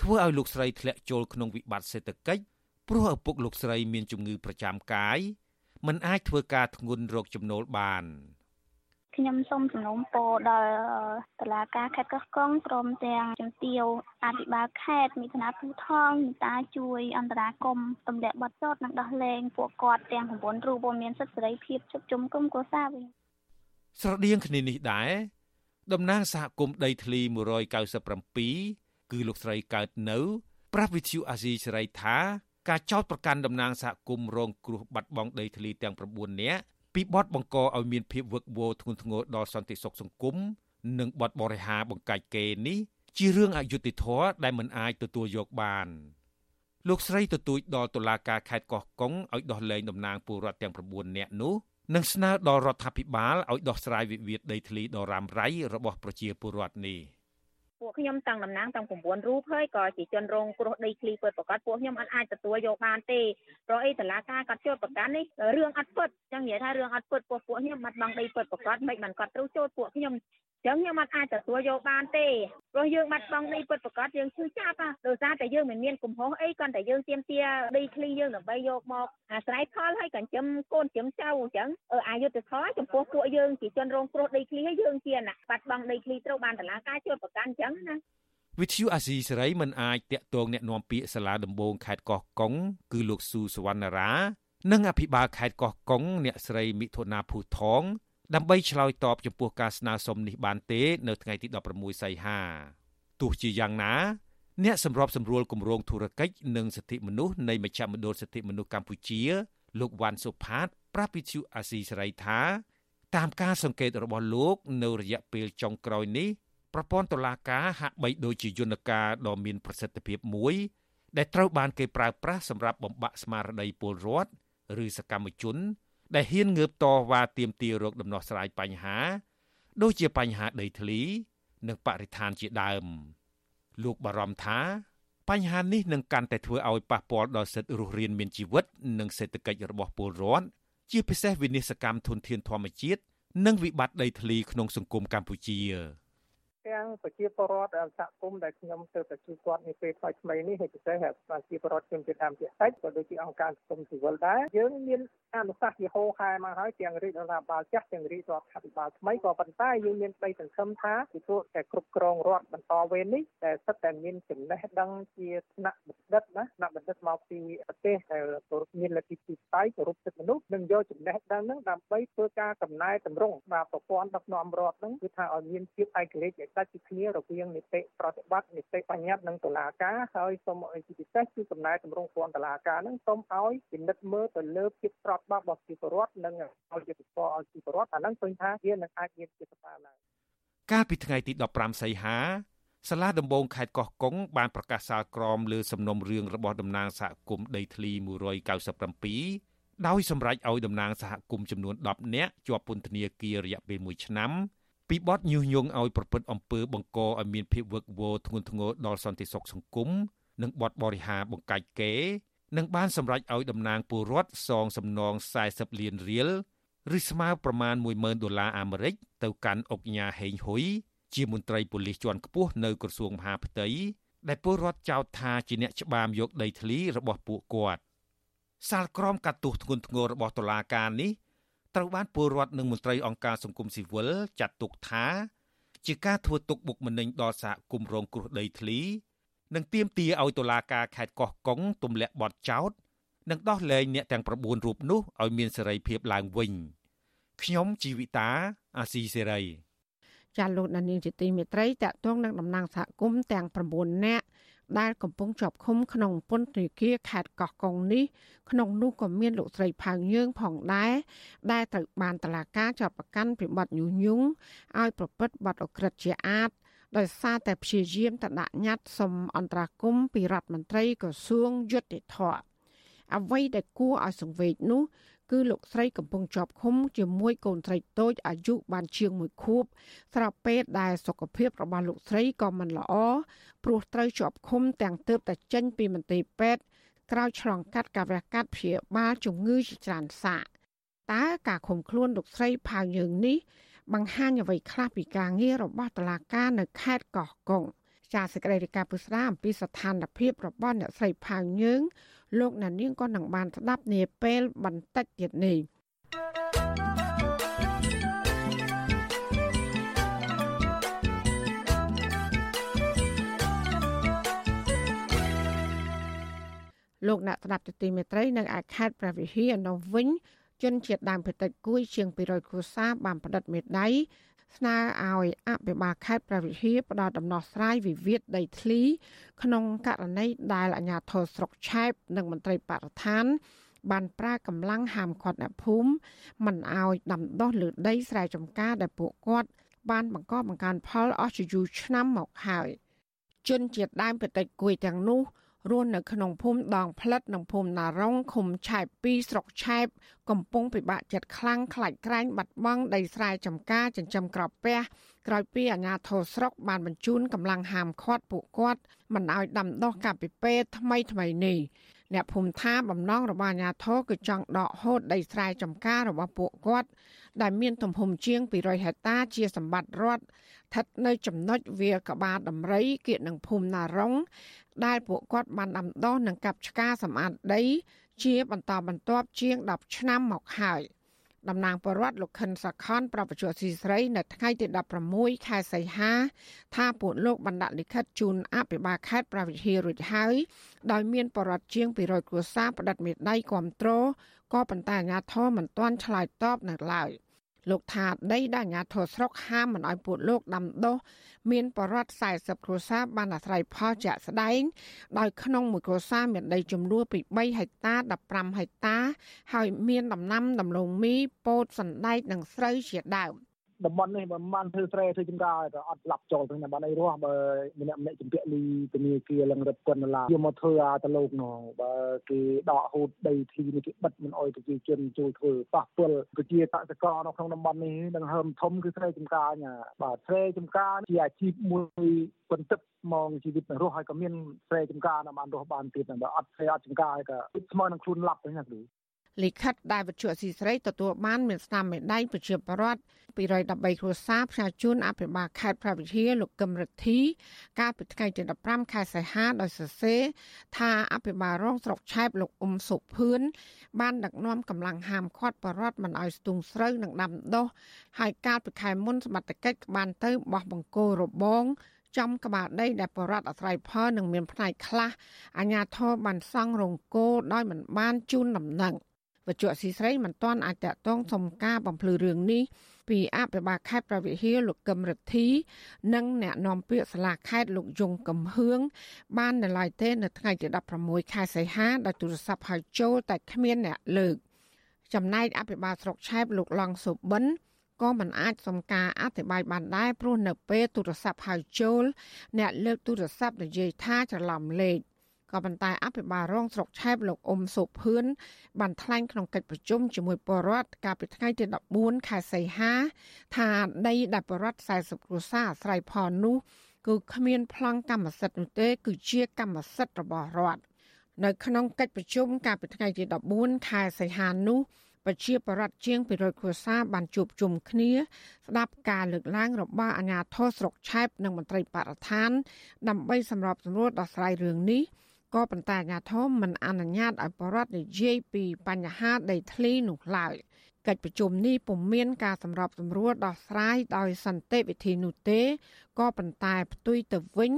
ធ្វើឲ្យលោកស្រីធ្លាក់ចូលក្នុងវិបត្តិសេដ្ឋកិច្ចព្រោះឪពុកលោកស្រីមានជំងឺប្រចាំកាយមិនអាចធ្វើការធ្ងន់រកចំណូលបាន ខ្ញុំសូមសំណូមពរដល់តឡាការខេត្តកោះកុងព្រមទាំងជំទាវអភិបាលខេត្តមេធានាភូថងមេតាជួយអន្តរាគមទម្លាក់បទចោតនិងដោះលែងពួកគាត់ទាំង9រូបមានសិទ្ធិសេរីភាពជុំជុំគុំកុសាវិញស្រដៀងគ្នានេះដែរតំណាងសហគមន៍ដីធ្លី197គឺលោកស្រីកើតនៅប្រាស់វិទ្យុអាស៊ីសេរីថាការចោទប្រកាន់តំណាងសហគមន៍រងគ្រោះបាត់បង់ដីធ្លីទាំង9នាក់ ពីបទបង្កឲ្យមានភាពវឹកវរធ្ងន់ធ្ងរដល់សន្តិសុខសង្គមនិងបទបរិហាបង្កាច់គេនេះជារឿងអយុត្តិធម៌ដែលមិនអាចទទួលយកបានលោកស្រីទទូចដល់តុលាការខេត្តកោះកុងឲ្យដោះលែងតំណាងពលរដ្ឋទាំង9នាក់នោះនិងស្នើដល់រដ្ឋាភិបាលឲ្យដោះស្រាយវិវាទដីធ្លីដ៏រ៉ាំរ៉ៃរបស់ប្រជាពលរដ្ឋនេះ។ ពួកខ្ញុំទាំងតំណាងទាំង9រូបហើយក៏ជាជនរងគ្រោះដីធ្លីពិតប្រកបពួកខ្ញុំអត់អាចទទួលយកបានទេព្រោះអីតឡាការគាត់ចូលប្រកាន់នេះរឿងអត់ពិតចឹងនិយាយថារឿងអត់ពិតពួកពួកខ្ញុំបាត់បង់ដីពិតប្រកបមិនបានគាត់ត្រូវចូលពួកខ្ញុំ ចឹងខ្ញុំអត់អាចទទួលយកបានទេព្រោះយើងបាត់បង់ដីពិតប្រាកដយើងឈឺចាប់ណាដោយសារតែយើងមិនមានកំហុសអីគ្រាន់តែយើងទៀមទាដីឃ្លីយើងដើម្បីយកមកអាស្រ័យផលហើយកញ្ចឹមកូនចិញ្ចឹមចៅអញ្ចឹងអយុធធម៌ចំពោះពួកយើងជាជនរងគ្រោះដីឃ្លីហើយយើងជាអ្នកបាត់បង់ដីឃ្លីត្រូវបានតឡាការជួយប្រកាន់អញ្ចឹងណាវិទ្យុអាស៊ីសេរីមិនអាចតាក់ទងអ្នកនាំពាក្យសាលាដំបងខេត្តកោះកុងគឺលោកស៊ូសវណ្ណារា និងអភិបាលខេត្តកោះកុងអ្នកស្រីមិថុនាភូថង ដើម្បីឆ្លើយតបចំពោះការស្នើសុំនេះបានទេ នៅថ្ងៃទី16សីហាទោះជាយ៉ាងណាអ្នកសម្របសម្រួលគម្រោងធុរកិច្ចនិងសិទ្ធិមនុស្សនៃមជ្ឈមណ្ឌលសិទ្ធិមនុស្សកម្ពុជា លោកវ៉ាន់សុផាត ប្រាប់វិទ្យុអាស៊ីសេរីថាតាមការសង្កេតរបស់លោក នៅរយៈពេលចុងក្រោយនេះប្រព័ន្ធតុលាការហាក់បីដូចជាយន្តការដ៏មានប្រសិទ្ធភាពមួយ ដែលត្រូវបានគេប្រើប្រាស់សម្រាប់បំបាក់ស្មារតីពលរដ្ឋឬសកម្មជន ដែលហ៊ានងើបតវ៉ាទាមទាររោគដំណោះស្រាយបញ្ហា ដូចជាបញ្ហាដីធ្លី និងបរិស្ថានជាដើម លោកបារម្ភថាបញ្ហានេះនឹងកាន់តែធ្វើឲ្យប៉ះពាល់ដល់សិទ្ធិរស់រានមានជីវិត និងសេដ្ឋកិច្ចរបស់ពលរដ្ឋជាពិសេសវិនិស្សកម្មធនធានធម្មជាតិនិងវិបត្តិដីធ្លីក្នុងសង្គមកម្ពុជា។ ទាំងប្រជាពលរដ្ឋសហគមន៍ដែលខ្ញុំទៅទៅជួបគាត់នាពេលថ្មីថ្មីនេះហើយពិសេសប្រជាពលរដ្ឋខ្ញុំជាតាមជាតិចក៏ដូចជាអង្គការសង្គមស៊ីវិលដែរយើងមានអនុសាសន៍ជាហោខែមកហើយទាំងរាជរដ្ឋាភិបាលចាស់ទាំងរាជរដ្ឋាភិបាលថ្មីក៏ប៉ុន្តែយើងមានក្តីសង្ឃឹមថាពីព្រោះតែគ្រប់គ្រងរដ្ឋបន្តវេននេះតែសិតតែមានចំណេះដឹងជាថ្នាក់បណ្ឌិតណាថ្នាក់បណ្ឌិតមកពីប្រទេសដែលមានលទ្ធិទីផ្សាយគោរពសិទ្ធិមនុស្សនិងយកចំណេះដឹងហ្នឹងដើម្បីធ្វើការកំណែតម្រង់បាទប្រព័ន្ធដឹកនាំរដ្ឋហ្នឹងគឺថាឲ្យមានភាពឯករាជ្យដាច់ពីគ្នារវាងនីតិប្រតិបត្តិនីតិបញ្ញត្តិនិងតុលាការហើយសូមឲ្យជាពិសេសគឺកំណែតម្រង់ព័ន្ធតុលាការនឹងសូមឲ្យពិនិត្យមើលទៅលើភាពស្របច្បាប់របស់ប្រជាពលរដ្ឋនិងឲ្យយុត្តិធម៌ឲ្យប្រជាពលរដ្ឋអានឹងឃើញថាវានឹងអាចមានជាស្ថានឡើងកាលពីថ្ងៃទី15សីហាសាលាដំបងខេត្តកោះកុងបានប្រកាសសាលក្រមលើសំណុំរឿងរបស់តំណាងសហគមន៍ដីធ្លី197ដោយសម្រេចឲ្យតំណាងសហគមន៍ចំនួន10នាក់ជាប់ពន្ធនាគាររយៈពេល1ឆ្នាំ ពីបទញុះញង់ឲ្យប្រព្រឹត្តអំពើបង្កឲ្យមានភាពវឹកវរធ្ងន់ធ្ងរដល់សន្តិសុខសង្គមនិងបទបរិហាបង្កាច់គេនឹងបានសម្រេចឲ្យតំណាងពលរដ្ឋសងសំណង40លានរៀលឬស្មើប្រមាណ10000ដុល្លារអាមេរិកទៅកាន់អុកញ៉ាហេងហ៊ុយជាមន្ត្រីប៉ូលីសជាន់ខ្ពស់នៅក្រសួងមហាផ្ទៃដែលពលរដ្ឋចោទថាជាអ្នកច្បាមយកដីធ្លីរបស់ពួកគាត់សាលក្រមកាត់ទោសធ្ងន់ធ្ងររបស់តុលាការនេះ ត្រូវបានពលរដ្ឋនិងមន្ត្រីអង្គការសង្គមស៊ីវិលចាត់ទុកថា ជាការធ្វើទុកបុកម្នេញដល់សហគមន៍រងគ្រោះដីធ្លី និងទាមទារឲ្យតុលាការខេត្តកោះកុងទម្លាក់បទចោទនិងដោះលែងអ្នកទាំង9រូបនោះឲ្យមានសេរីភាពឡើងវិញខ្ញុំជីវិតាអាស៊ីសេរីចាលោកដានៀងជាទីមេត្រីតកតងនឹងតំណាងសហគមន៍ទាំង9នាក់ ដែលកំពុងជាប់ឃុំក្នុងពន្ធនាគារខេត្តកោះកុងនេះក្នុងនោះក៏មានលោកស្រីផៅយើងផងដែរដែលត្រូវបានតឡាការចាប់ប្រកាន់ពីបទញុះញង់ឲ្យប្រព្រឹត្តបទអក្រិតជាអាតដោយសារតែព្យាយាមតដាក់ញត្តិសុំអន្តរាគមពីរដ្ឋមន្ត្រីក្រសួងយុតិធធអ្វីដែលគួរឲ្យសង្វេគនោះ គឺលោកស្រីកំពុងជាប់ឃុំជាមួយកូនស្រីតូចអាយុបានជាង1ខួបស្រាប់ពេលដែលសុខភាពរបស់លោកស្រីក៏មិនល្អព្រោះត្រូវជាប់ឃុំទាំងទើបតែចេញពីមន្ទីរពេទ្យក្រោយឆ្លងកាត់ការវះកាត់ព្យាបាលជំងឺជាច្រើនសាកតើការឃុំខ្លួនលោកស្រីផៅយើងនេះបង្ហាញអ្វីខ្លះពីការងាររបស់តុលាការនៅខេត្តកោះកុងចាសសេចក្តីរាយការណ៍ពុស្ដាអំពីស្ថានភាពរបស់អ្នកស្រីផៅយើង លោកណានៀងក៏នឹងបានស្ដាប់នាពេលបន្តិចទៀតនេះលោកអ្នកស្ដាប់ទទីមេត្រីនៅឯខេត្តព្រះវិហារនៅវិញជនជាតិដើមភាគតិចគួយជាង200គ្រួសារបានផ្តិតមេដៃ ស្នើឲ្យអភិបាលខេត្តព្រះវិហារផ្ដល់ដំណោះស្រាយវិវាទដីធ្លី ក្នុងករណីដែលអាជ្ញាធរស្រុកឆែបនិងមន្ត្រីបរិស្ថាន បានប្រើកម្លាំងហាមឃាត់អ្នកភូមិមិនឲ្យដាំដុះលើដីស្រែចម្ការដែលពួកគាត់បានបង្កបង្កើនផលអស់ជាយូរឆ្នាំមកហើយជនជាតិដើមបតិចគួយទាំងនោះ រស់នៅក្នុងភូមិដងផ្លិតនិងភូមិណារុងឃុំឆែប2ស្រុកឆែបកំពុងពិបាកចិត្តខ្លាំងខ្លាចក្រែងបាត់បង់ដីស្រែចម្ការចិញ្ចឹមក្រពះក្រោយពីអាជ្ញាធរស្រុកបានបញ្ជូនកម្លាំងហាមឃាត់ពួកគាត់មិនឲ្យដាំដុះកាពិពេថ្មីថ្មីនេះអ្នកភូមិថាបំណងរបស់អាជ្ញាធរគឺចង់ដកហូតដីស្រែចម្ការរបស់ពួកគាត់ ដែលមានទំហំជាង200ហិកតាជាសម្បត្តិរដ្ឋស្ថិតនៅចំណុចវាលក្បាលដំរីគៀកនឹងភូមិណារុងដែលពួកគាត់បានដាំដុះនិងកាប់ឆ្ការសម្អាតដី ជាបន្តបន្ទាប់ជាង10ឆ្នាំមកហើយតំណាងបរដ្ឋលោកខិនសាខនប្រពន្ធស៊ីស្រីនៅថ្ងៃទី16ខែសីហា ថាពួកលោកបានដាក់លិខិតជូនអភិបាលខេត្តប្រវត្តិហារួចហើយដោយមានបរដ្ឋជាង200គ្រួសារផ្តិតមេដៃគ្រប់គ្រងក៏ប៉ុន្តែអាជ្ញាធរមិនទាន់ឆ្លើយតបនៅឡើយ។ លោកថាដីដែលអាជ្ញាធរស្រុកហាមមិនឲ្យពួកលោកដាំដុះមានបរិវត្ត40គ្រួសារបានអាស្រ័យផលជាក់ស្ដែង ដោយក្នុងមួយគ្រួសារមានដីចំនួនពី3ហិកតា15ហិកតា ហើយមានដំណាំដំឡូងមីពោតសណ្ដែកនិងស្រូវជាដើម។ តំបន់នេះបើមិនធ្វើស្រែធ្វើចម្ការក៏អត់ឡាប់ចូលទាំងតំបន់អីរស់បើម្នាក់ម្នាក់ជំពាក់លីពនីគារឡើងរឹបគុណឡាយកមកធ្វើអាតលោកនោះបើគេដកហូតដីធ្លីនេះគេបិទមិនអោយប្រជាជនចូលធ្វើប៉ះពាល់ប្រជាកសិករនៅក្នុងតំបន់នេះនឹងហើមធំគឺស្រែចម្ការញ៉ាបាទស្រែចម្ការជាអាជីពមួយបន្ទឹកមកជីវិតរស់ហើយក៏មានស្រែចម្ការនៅបានរស់បានទៀតបើអត់ស្រែអត់ចម្ការហើយក៏ស្មើនឹងខ្លួនឡាប់ទៅណាគ្រូ លិខិតដែលវិទ្យុអស៊ីសេរីទទួលបានមានស្នាមមេដៃប្រជាពលរដ្ឋ213គ្រួសារផ្សាយជូនអភិបាលខេត្តប្រវត្តិហាលោកកឹមរិទ្ធី កាលពីថ្ងៃទី15ខែសីហាដោយសរសេរថាអភិបាលរងស្រុកឆែបលោកអ៊ុំសុភឿនបានដឹកនាំកម្លាំងហាមឃាត់បរដ្ឋមិនឲ្យស្ទូងស្រូវនិងដាំដុះហើយកាលពីខែមុនសមត្ថកិច្ចបានទៅបោះបង្គោលរបងចំក្បាលដីដែលបរដ្ឋអាស្រ័យផលនឹងមានផ្នែកខ្លះអាជ្ញាធរបានសង់រោងគោដោយមិនបានជូនដំណឹង វច្ចុស៊ីស្រីមិនទាន់អាចតតងសុំការបំភ្លឺរឿងនេះពីអភិបាលខេត្តប្រវត្តិហាលោកកឹមរិទ្ធី និងអ្នកនាំពាក្យសាលាខេត្តលោកយងកំហឿងបាននៅឡើយទេនៅថ្ងៃទី16ខែសីហាដោយទូរស័ព្ទហៅចូលតែគ្មានអ្នកលើកចំណែកអភិបាលស្រុកឆែបលោកឡង់សុបិនក៏មិនអាចសុំការអធិប្បាយបានដែរព្រោះនៅពេលទូរស័ព្ទហៅចូល អ្នកលើកទូរស័ព្ទនិយាយថាច្រឡំលេខ ក៏ប៉ុន្តែអភិបាលរងស្រុកឆែបលោកអ៊ុំសុភឿនបានថ្លែងក្នុងកិច្ចប្រជុំជាមួយពលរដ្ឋកាលពីថ្ងៃទី14ខែសីហា ថាដីដែលពលរដ្ឋ40គ្រួសារអាស្រ័យផលនោះគឺគ្មានប្លង់កម្មសិទ្ធិនោះទេ គឺជាកម្មសិទ្ធិរបស់រដ្ឋនៅក្នុងកិច្ចប្រជុំកាលពីថ្ងៃទី14ខែសីហានោះប្រជាប្រដ្ឋជាង200គ្រួសារបានជួបជុំគ្នា ស្ដាប់ការលើកឡើងរបស់អាជ្ញាធរស្រុកឆែបនិងមន្ត្រីបរិស្ថាន ដើម្បីសម្របសម្រួលដោះស្រាយរឿងនេះ ក៏ប៉ុន្តែអាជ្ញាធរមិនអនុញ្ញាតឲ្យបរដ្ឋនិយាយពីបញ្ហាដីធ្លីនោះឡើយកិច្ចប្រជុំនេះពុំមានការសម្របសម្រួលដោះស្រាយដោយសន្តិវិធីនោះទេក៏ប៉ុន្តែផ្ទុយទៅវិញ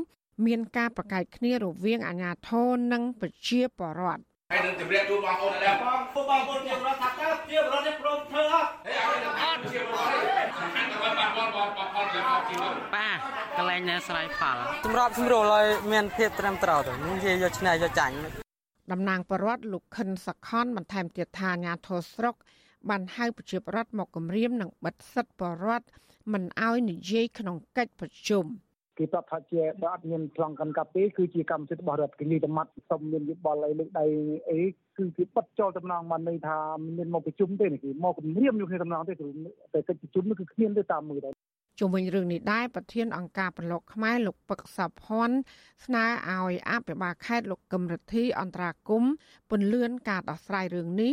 មានការប្រកែកគ្នារវាងអាជ្ញាធរនិងប្រជាពលរដ្ឋហើយនឹងជម្រាបជូនបងប្អូនដែរបងបងបងប្អូនជារដ្ឋថាតើជាបរិបទនេះព្រមធ្វើអត់ហើយឲ្យនឹងអត់ជាបរិបទសំខាន់ទៅបងបងបងបងប្អូនលើកជីវិតបាទ កន្លែងណាស្រ័យផលសម្រាប់សម្រួលឲ្យមានភាពត្រឹមត្រូវទៅនិយាយយកឆ្នៃយកចាញ់តំណាងបរដ្ឋលោកខិនសខនបន្ថែមទៀតថាអាញាធរស្រុកបានហៅប្រជាប្រដ្ឋមកគម្រាមនិងបិទសិទ្ធិបរដ្ឋមិនឲ្យនិយាយក្នុងកិច្ចប្រជុំ។គេប្រាប់ថាជាបើអត់មានប្លង់កាន់កាពីគឺជាកម្មសិទ្ធិរបស់រដ្ឋគេលីតំត់សុំមានយោបល់អីលើកដៃអីគឺគេបិទចូលតំណងបានន័យថាមានមកប្រជុំទេគេមកគម្រាមយកគ្នាតំណងទេតែកិច្ចប្រជុំនោះគឺគ្មានទេតាមមើលដែរ ជុំវិញរឿងនេះដែរប្រធានអង្គការប្រឡកខ្មែរលោកពឹកសាភ័ណ្ឌស្នើឲ្យអភិបាលខេត្តលោកកឹមរិទ្ធីអន្តរាគមពន្លឿនការដោះស្រាយរឿងនេះ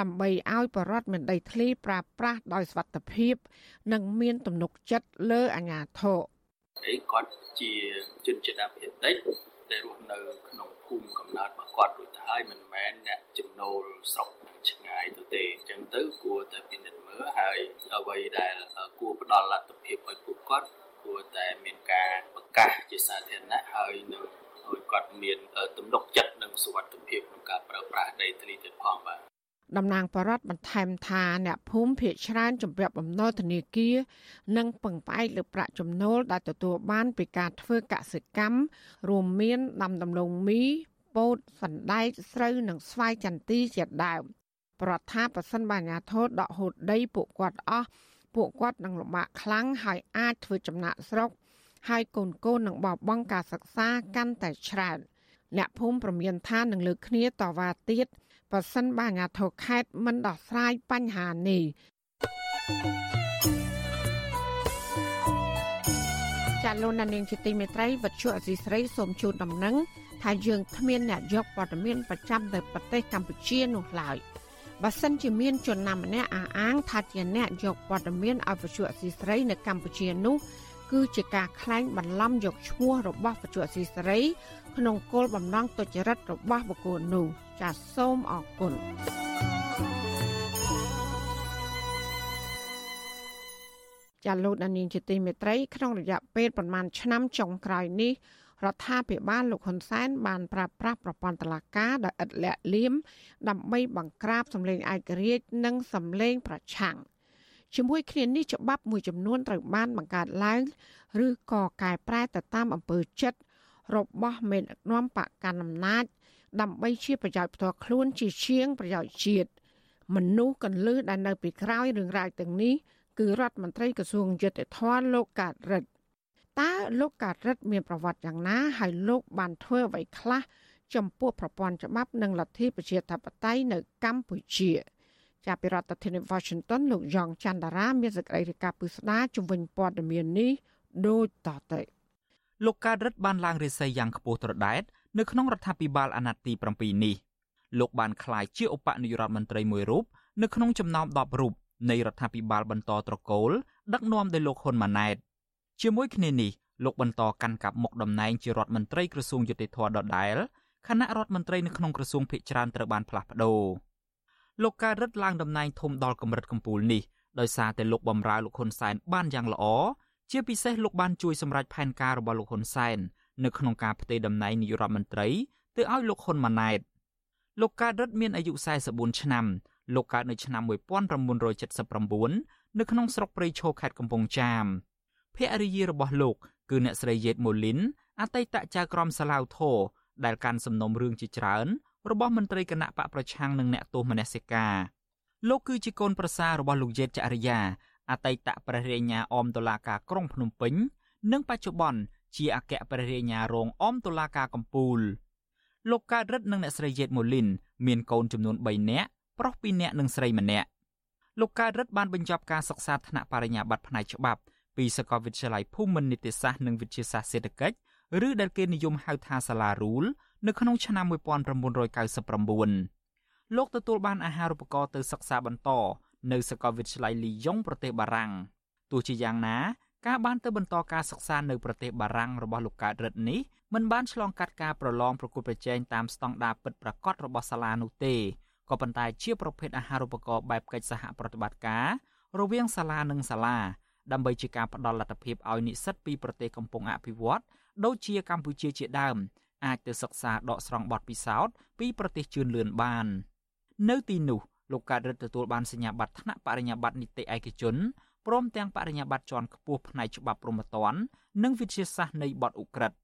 ដើម្បីឲ្យបរដ្ឋមានដីធ្លីប្រើប្រាស់ដោយសុវត្ថិភាព និងមានទំនុកចិត្តលើអាជ្ញាធរអីគាត់ជាជនជាតិអាមេរិកដែលរស់នៅក្នុងភូមិកំណើតរបស់គាត់រួចទៅហើយមិនមែនអ្នកចំណូលស្រុកឆ្ងាយទៅទេអញ្ចឹងទៅគួរតែពិនិត្យមើល ហើយអ្វីដែលគួរផ្ដល់លទ្ធភាពឲ្យពួកគាត់គួរតែមានការប្រកាសជាសាធារណៈហើយនឹងឲ្យគាត់មានទំនុកចិត្តនិងសុវត្ថិភាពក្នុងការប្រើប្រាស់ដីធ្លីទៀតផងបាទតំណាងបរដ្ឋបន្ថែមថាអ្នកភូមិភៀកច្រើនជំរាបបំណុលធនាគារនិងពឹងផ្អែកលើប្រាក់ចំណូលដែលទទួលបានពីការធ្វើកសិកម្មរួមមានដាំដំឡូងមីពោតសណ្តែកស្រូវនិងស្វាយចន្ទីជាដើម ប្រថាប្រសិនបញ្ញាធរដកហូតដីពួកគាត់អស់ពួកគាត់នឹងលំបាកខ្លាំងហើយអាចធ្វើចំណាក់ស្រុកហើយកូនកូននឹងបោះបង់ការសិក្សាកាន់តែច្រើនអ្នកភូមិប្រមានថានឹងលើកគ្នាតវ៉ាទៀតប្រសិនបើអាជ្ញាធរខេត្តមិនដោះស្រាយបញ្ហានេះចាលោកនាងជាទីមេត្រីវັດឈុអសីស្រីសូមជូនដំណឹងថាយើងគ្មានអ្នកយកព័ត៌មានប្រចាំទៅប្រទេសកម្ពុជានោះឡើយ បើសិនជាមានជនណាម្នាក់អះអាងថាជាអ្នកយកព័ត៌មានឲ្យវិទ្យុអសីស្រីនៅកម្ពុជានោះគឺជាការក្លែងបន្លំយកឈ្មោះរបស់វិទ្យុអសីស្រី ក្នុងគោលបំណងទុច្ចរិតរបស់បុគ្គលនោះចាសសូមអរគុណចាលោកដានីងជាទីមេត្រីក្នុងរយៈពេលប្រមាណឆ្នាំចុងក្រោយនេះ រដ្ឋាភិបាលលោកហ៊ុនសែនបានប្រើប្រាស់ប្រព័ន្ធតុលាការដោយឥតលាក់លៀមដើម្បីបង្ក្រាបសម្លេងឯករាជ្យនិងសម្លេងប្រឆាំងជាមួយគ្នានេះច្បាប់មួយចំនួនត្រូវបានបង្កើតឡើងឬក៏កែប្រែទៅតាមអំពើចិត្តរបស់មេដឹកនាំបកកណ្ដាលអំណាចដើម្បីជាប្រយោជន៍ផ្ទាល់ខ្លួនជាជាងប្រយោជន៍ជាតិមនុស្សកន្លឹះដែលនៅពីក្រោយរឿងរ៉ាវទាំងនេះគឺរដ្ឋមន្ត្រីក្រសួងយុតិធម៌លោកកាត់រិទ្ធ តើលោកកាត់រិទ្ធមានប្រវត្តិយ៉ាងណាហើយលោកបានធ្វើអ្វីខ្លះចំពោះប្រព័ន្ធច្បាប់និងលទ្ធិប្រជាធិបតេយ្យនៅកម្ពុជាចាប់ពីរដ្ឋធានី Washington លោកយ៉ងច័ន្ទតារាមានសេចក្តីរាយការណ៍ពិស្ដារជំវិញព័ត៌មាននេះដូចតទៅលោកកើតរិទ្ធបានឡើងរាសីយ៉ាងខ្ពស់ត្រដែតនៅក្នុងរដ្ឋាភិបាលអាណត្តិទី7នេះលោកបានក្លាយជាឧបនាយករដ្ឋមន្ត្រីមួយរូបនៅក្នុងចំណោម10រូបនៃរដ្ឋាភិបាលបន្តត្រកូលដឹកនាំដោយលោកហ៊ុនម៉ាណែត ជាមួយគ្នានេះលោកបន្តកាន់កាប់មុខតំណែងជារដ្ឋមន្ត្រីក្រសួងយុតិធធដដែលគណៈរដ្ឋមន្ត្រីនៅក្នុងក្រសួងភិកច្រើនត្រូវបានផ្លាស់ប្ដូរលោកកើតរិទ្ធឡើងតំណែងធំដល់កម្រិតកំពូលនេះដោយសារតែលោកបំរើលោកហ៊ុនសែនបានយ៉ាងល្អជាពិសេសលោកបានជួយសម្រេចផែនការរបស់លោកហ៊ុនសែននៅក្នុងការផ្ទេរតំណែងនាយករដ្ឋមន្ត្រីទៅឲ្យលោកហ៊ុនម៉ាណែតលោកកើតរិទ្ធមានអាយុ44ឆ្នាំលោកកើតនៅឆ្នាំ1979នៅក្នុងស្រុកព្រៃឈរខេត្តកំពង់ចាម ភរិយារបស់លោក គឺអ្នកស្រីយេតម៉ូលីនអតីតចៅក្រមសាឡាវធរដែលកាន់សំណុំរឿងជាច្រើនរបស់មន្ត្រីគណៈបកប្រឆាំងនិងអ្នកទោសមនសិការលោកគឺជាកូនប្រសាររបស់លោកយេតចរិយាអតីតព្រះរាជអាជ្ញាអមតុលាការក្រុងភ្នំពេញ និងបច្ចុប្បន្នជាអគ្គព្រះរាជអាជ្ញារងអមតុលាការកំពូលលោកកើតរិទ្ធនិងអ្នកស្រីយេតម៉ូលីនមានកូនចំនួន3នាក់ប្រុស2នាក់និងស្រីម្នាក់លោកកើតរិទ្ធបានបញ្ចប់ការសិក្សាថ្នាក់បរិញ្ញាបត្រផ្នែកច្បាប់ ពីសាកលវិទ្យាល័យភូមិន្ទនីតិសាស្ត្រនិងវិទ្យាសាស្ត្រសេដ្ឋកិច្ចឬដែលគេនិយមហៅថាសាលារូលនៅក្នុងឆ្នាំ1999លោកទទួលបានអាហារូបករណ៍ទៅសិក្សាបន្តនៅសាកលវិទ្យាល័យលីយ៉ុងប្រទេសបារាំងទោះជាយ៉ាងណាការបានទៅបន្តការសិក្សានៅប្រទេសបារាំងរបស់លោកកើតរិទ្ធនេះមិនបានឆ្លងកាត់ការប្រឡងប្រកួតប្រជែងតាមស្តង់ដារពិតប្រាកដរបស់សាលានោះទេក៏ប៉ុន្តែជាប្រភេទអាហារូបករណ៍បែបកិច្ចសហប្រតិបត្តិការរវាងសាលានិងសាលា ដើម្បីជាការផ្ដល់លទ្ធភាពឲ្យនិស្សិតពីប្រទេសកំពុងអភិវឌ្ឍដូចជាកម្ពុជាជាដើមអាចទៅសិក្សាដកស្រង់បទពិសោធន៍ពីប្រទេសជឿនលឿនបាន នៅទីនោះលោកកើតរិទ្ធទទួលបានសញ្ញាបត្រថ្នាក់បរិញ្ញាបត្រនីតិឯកជនព្រមទាំងបរិញ្ញាបត្រជាន់ខ្ពស់ផ្នែកច្បាប់ព្រហ្មទណ្ឌនិងវិទ្យាសាស្ត្រនៃបទឧក្រិដ្ឋ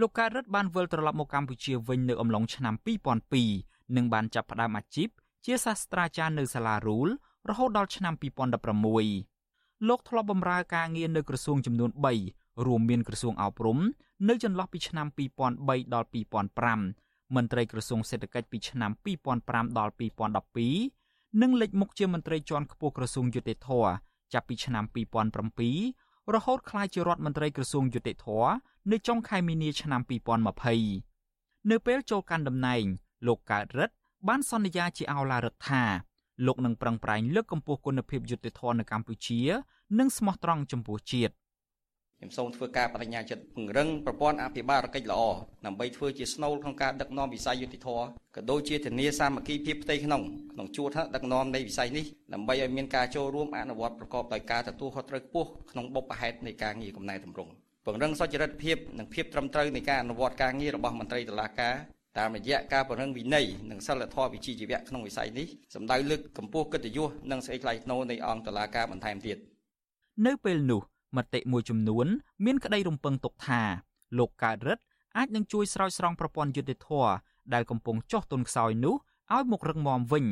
លោកកើតរិទ្ធបានវិលត្រឡប់មកកម្ពុជាវិញនៅអំឡុងឆ្នាំ2002និងបានចាប់ផ្ដើមអាជីពជាសាស្ត្រាចារ្យនៅសាលារូលរហូតដល់ឆ្នាំ2016 លោកធ្លាប់បម្រើការងារនៅក្រសួងចំនួន3រួមមានក្រសួងអប់រំនៅចន្លោះពីឆ្នាំ2003ដល់2005មន្ត្រីក្រសួងសេដ្ឋកិច្ចពីឆ្នាំ2005ដល់2012និងលេចមុខជាមន្ត្រីជាន់ខ្ពស់ក្រសួងយុតិធធចាប់ពីឆ្នាំ2007រហូតក្លាយជារដ្ឋមន្ត្រីក្រសួងយុតិធធនៅចុងខែមីនាឆ្នាំ2020នៅពេលចូលកាន់តំណែងលោកកើតរិទ្ធបានសន្យាជាអោឡារឹកថា លោកនឹងប្រឹងប្រែងលើកកម្ពស់គុណភាពយុតិធធនៅកម្ពុជា និងស្មោះត្រង់ចំពោះជាតិខ្ញុំសូមធ្វើការបដិញ្ញាចិត្តពង្រឹងប្រព័ន្ធអភិបាលកិច្ចល្អដើម្បីធ្វើជាស្នូលក្នុងការដឹកនាំវិស័យយុតិធធក៏ដូចជាធានាសាមគ្គីភាពផ្ទៃក្នុងក្នុងជួរថ្នាក់ដឹកនាំនៃវិស័យនេះដើម្បីឲ្យមានការចូលរួមអនុវត្តប្រកបដោយការទទួលខុសត្រូវខ្ពស់ក្នុងបុព្វហេតុនៃការងារកំណែតម្រង់ពង្រឹងសុចរិតភាពនិងភាពត្រឹមត្រូវនៃការអនុវត្តការងាររបស់មន្ត្រីតុលាការ តាមរយៈការពង្រឹងវិន័យនិងសិលធម៌វិជ្ជាជីវៈក្នុងវិស័យនេះសម្ដៅលើកកម្ពស់កិត្តិយសនិងសេចក្តីថ្លៃថ្នូរនៃអង្គតុលាការបន្ថែមទៀតនៅពេលនោះមតិមួយចំនួន មានក្តីរំពឹងទុកថា លោកកើតរិទ្ធអាចនឹងជួយស្រោចស្រង់ប្រព័ន្ធយុតិធធដែលកំពុងចុះទុនខ្សោយនោះឲ្យមករឹងមាំវិញ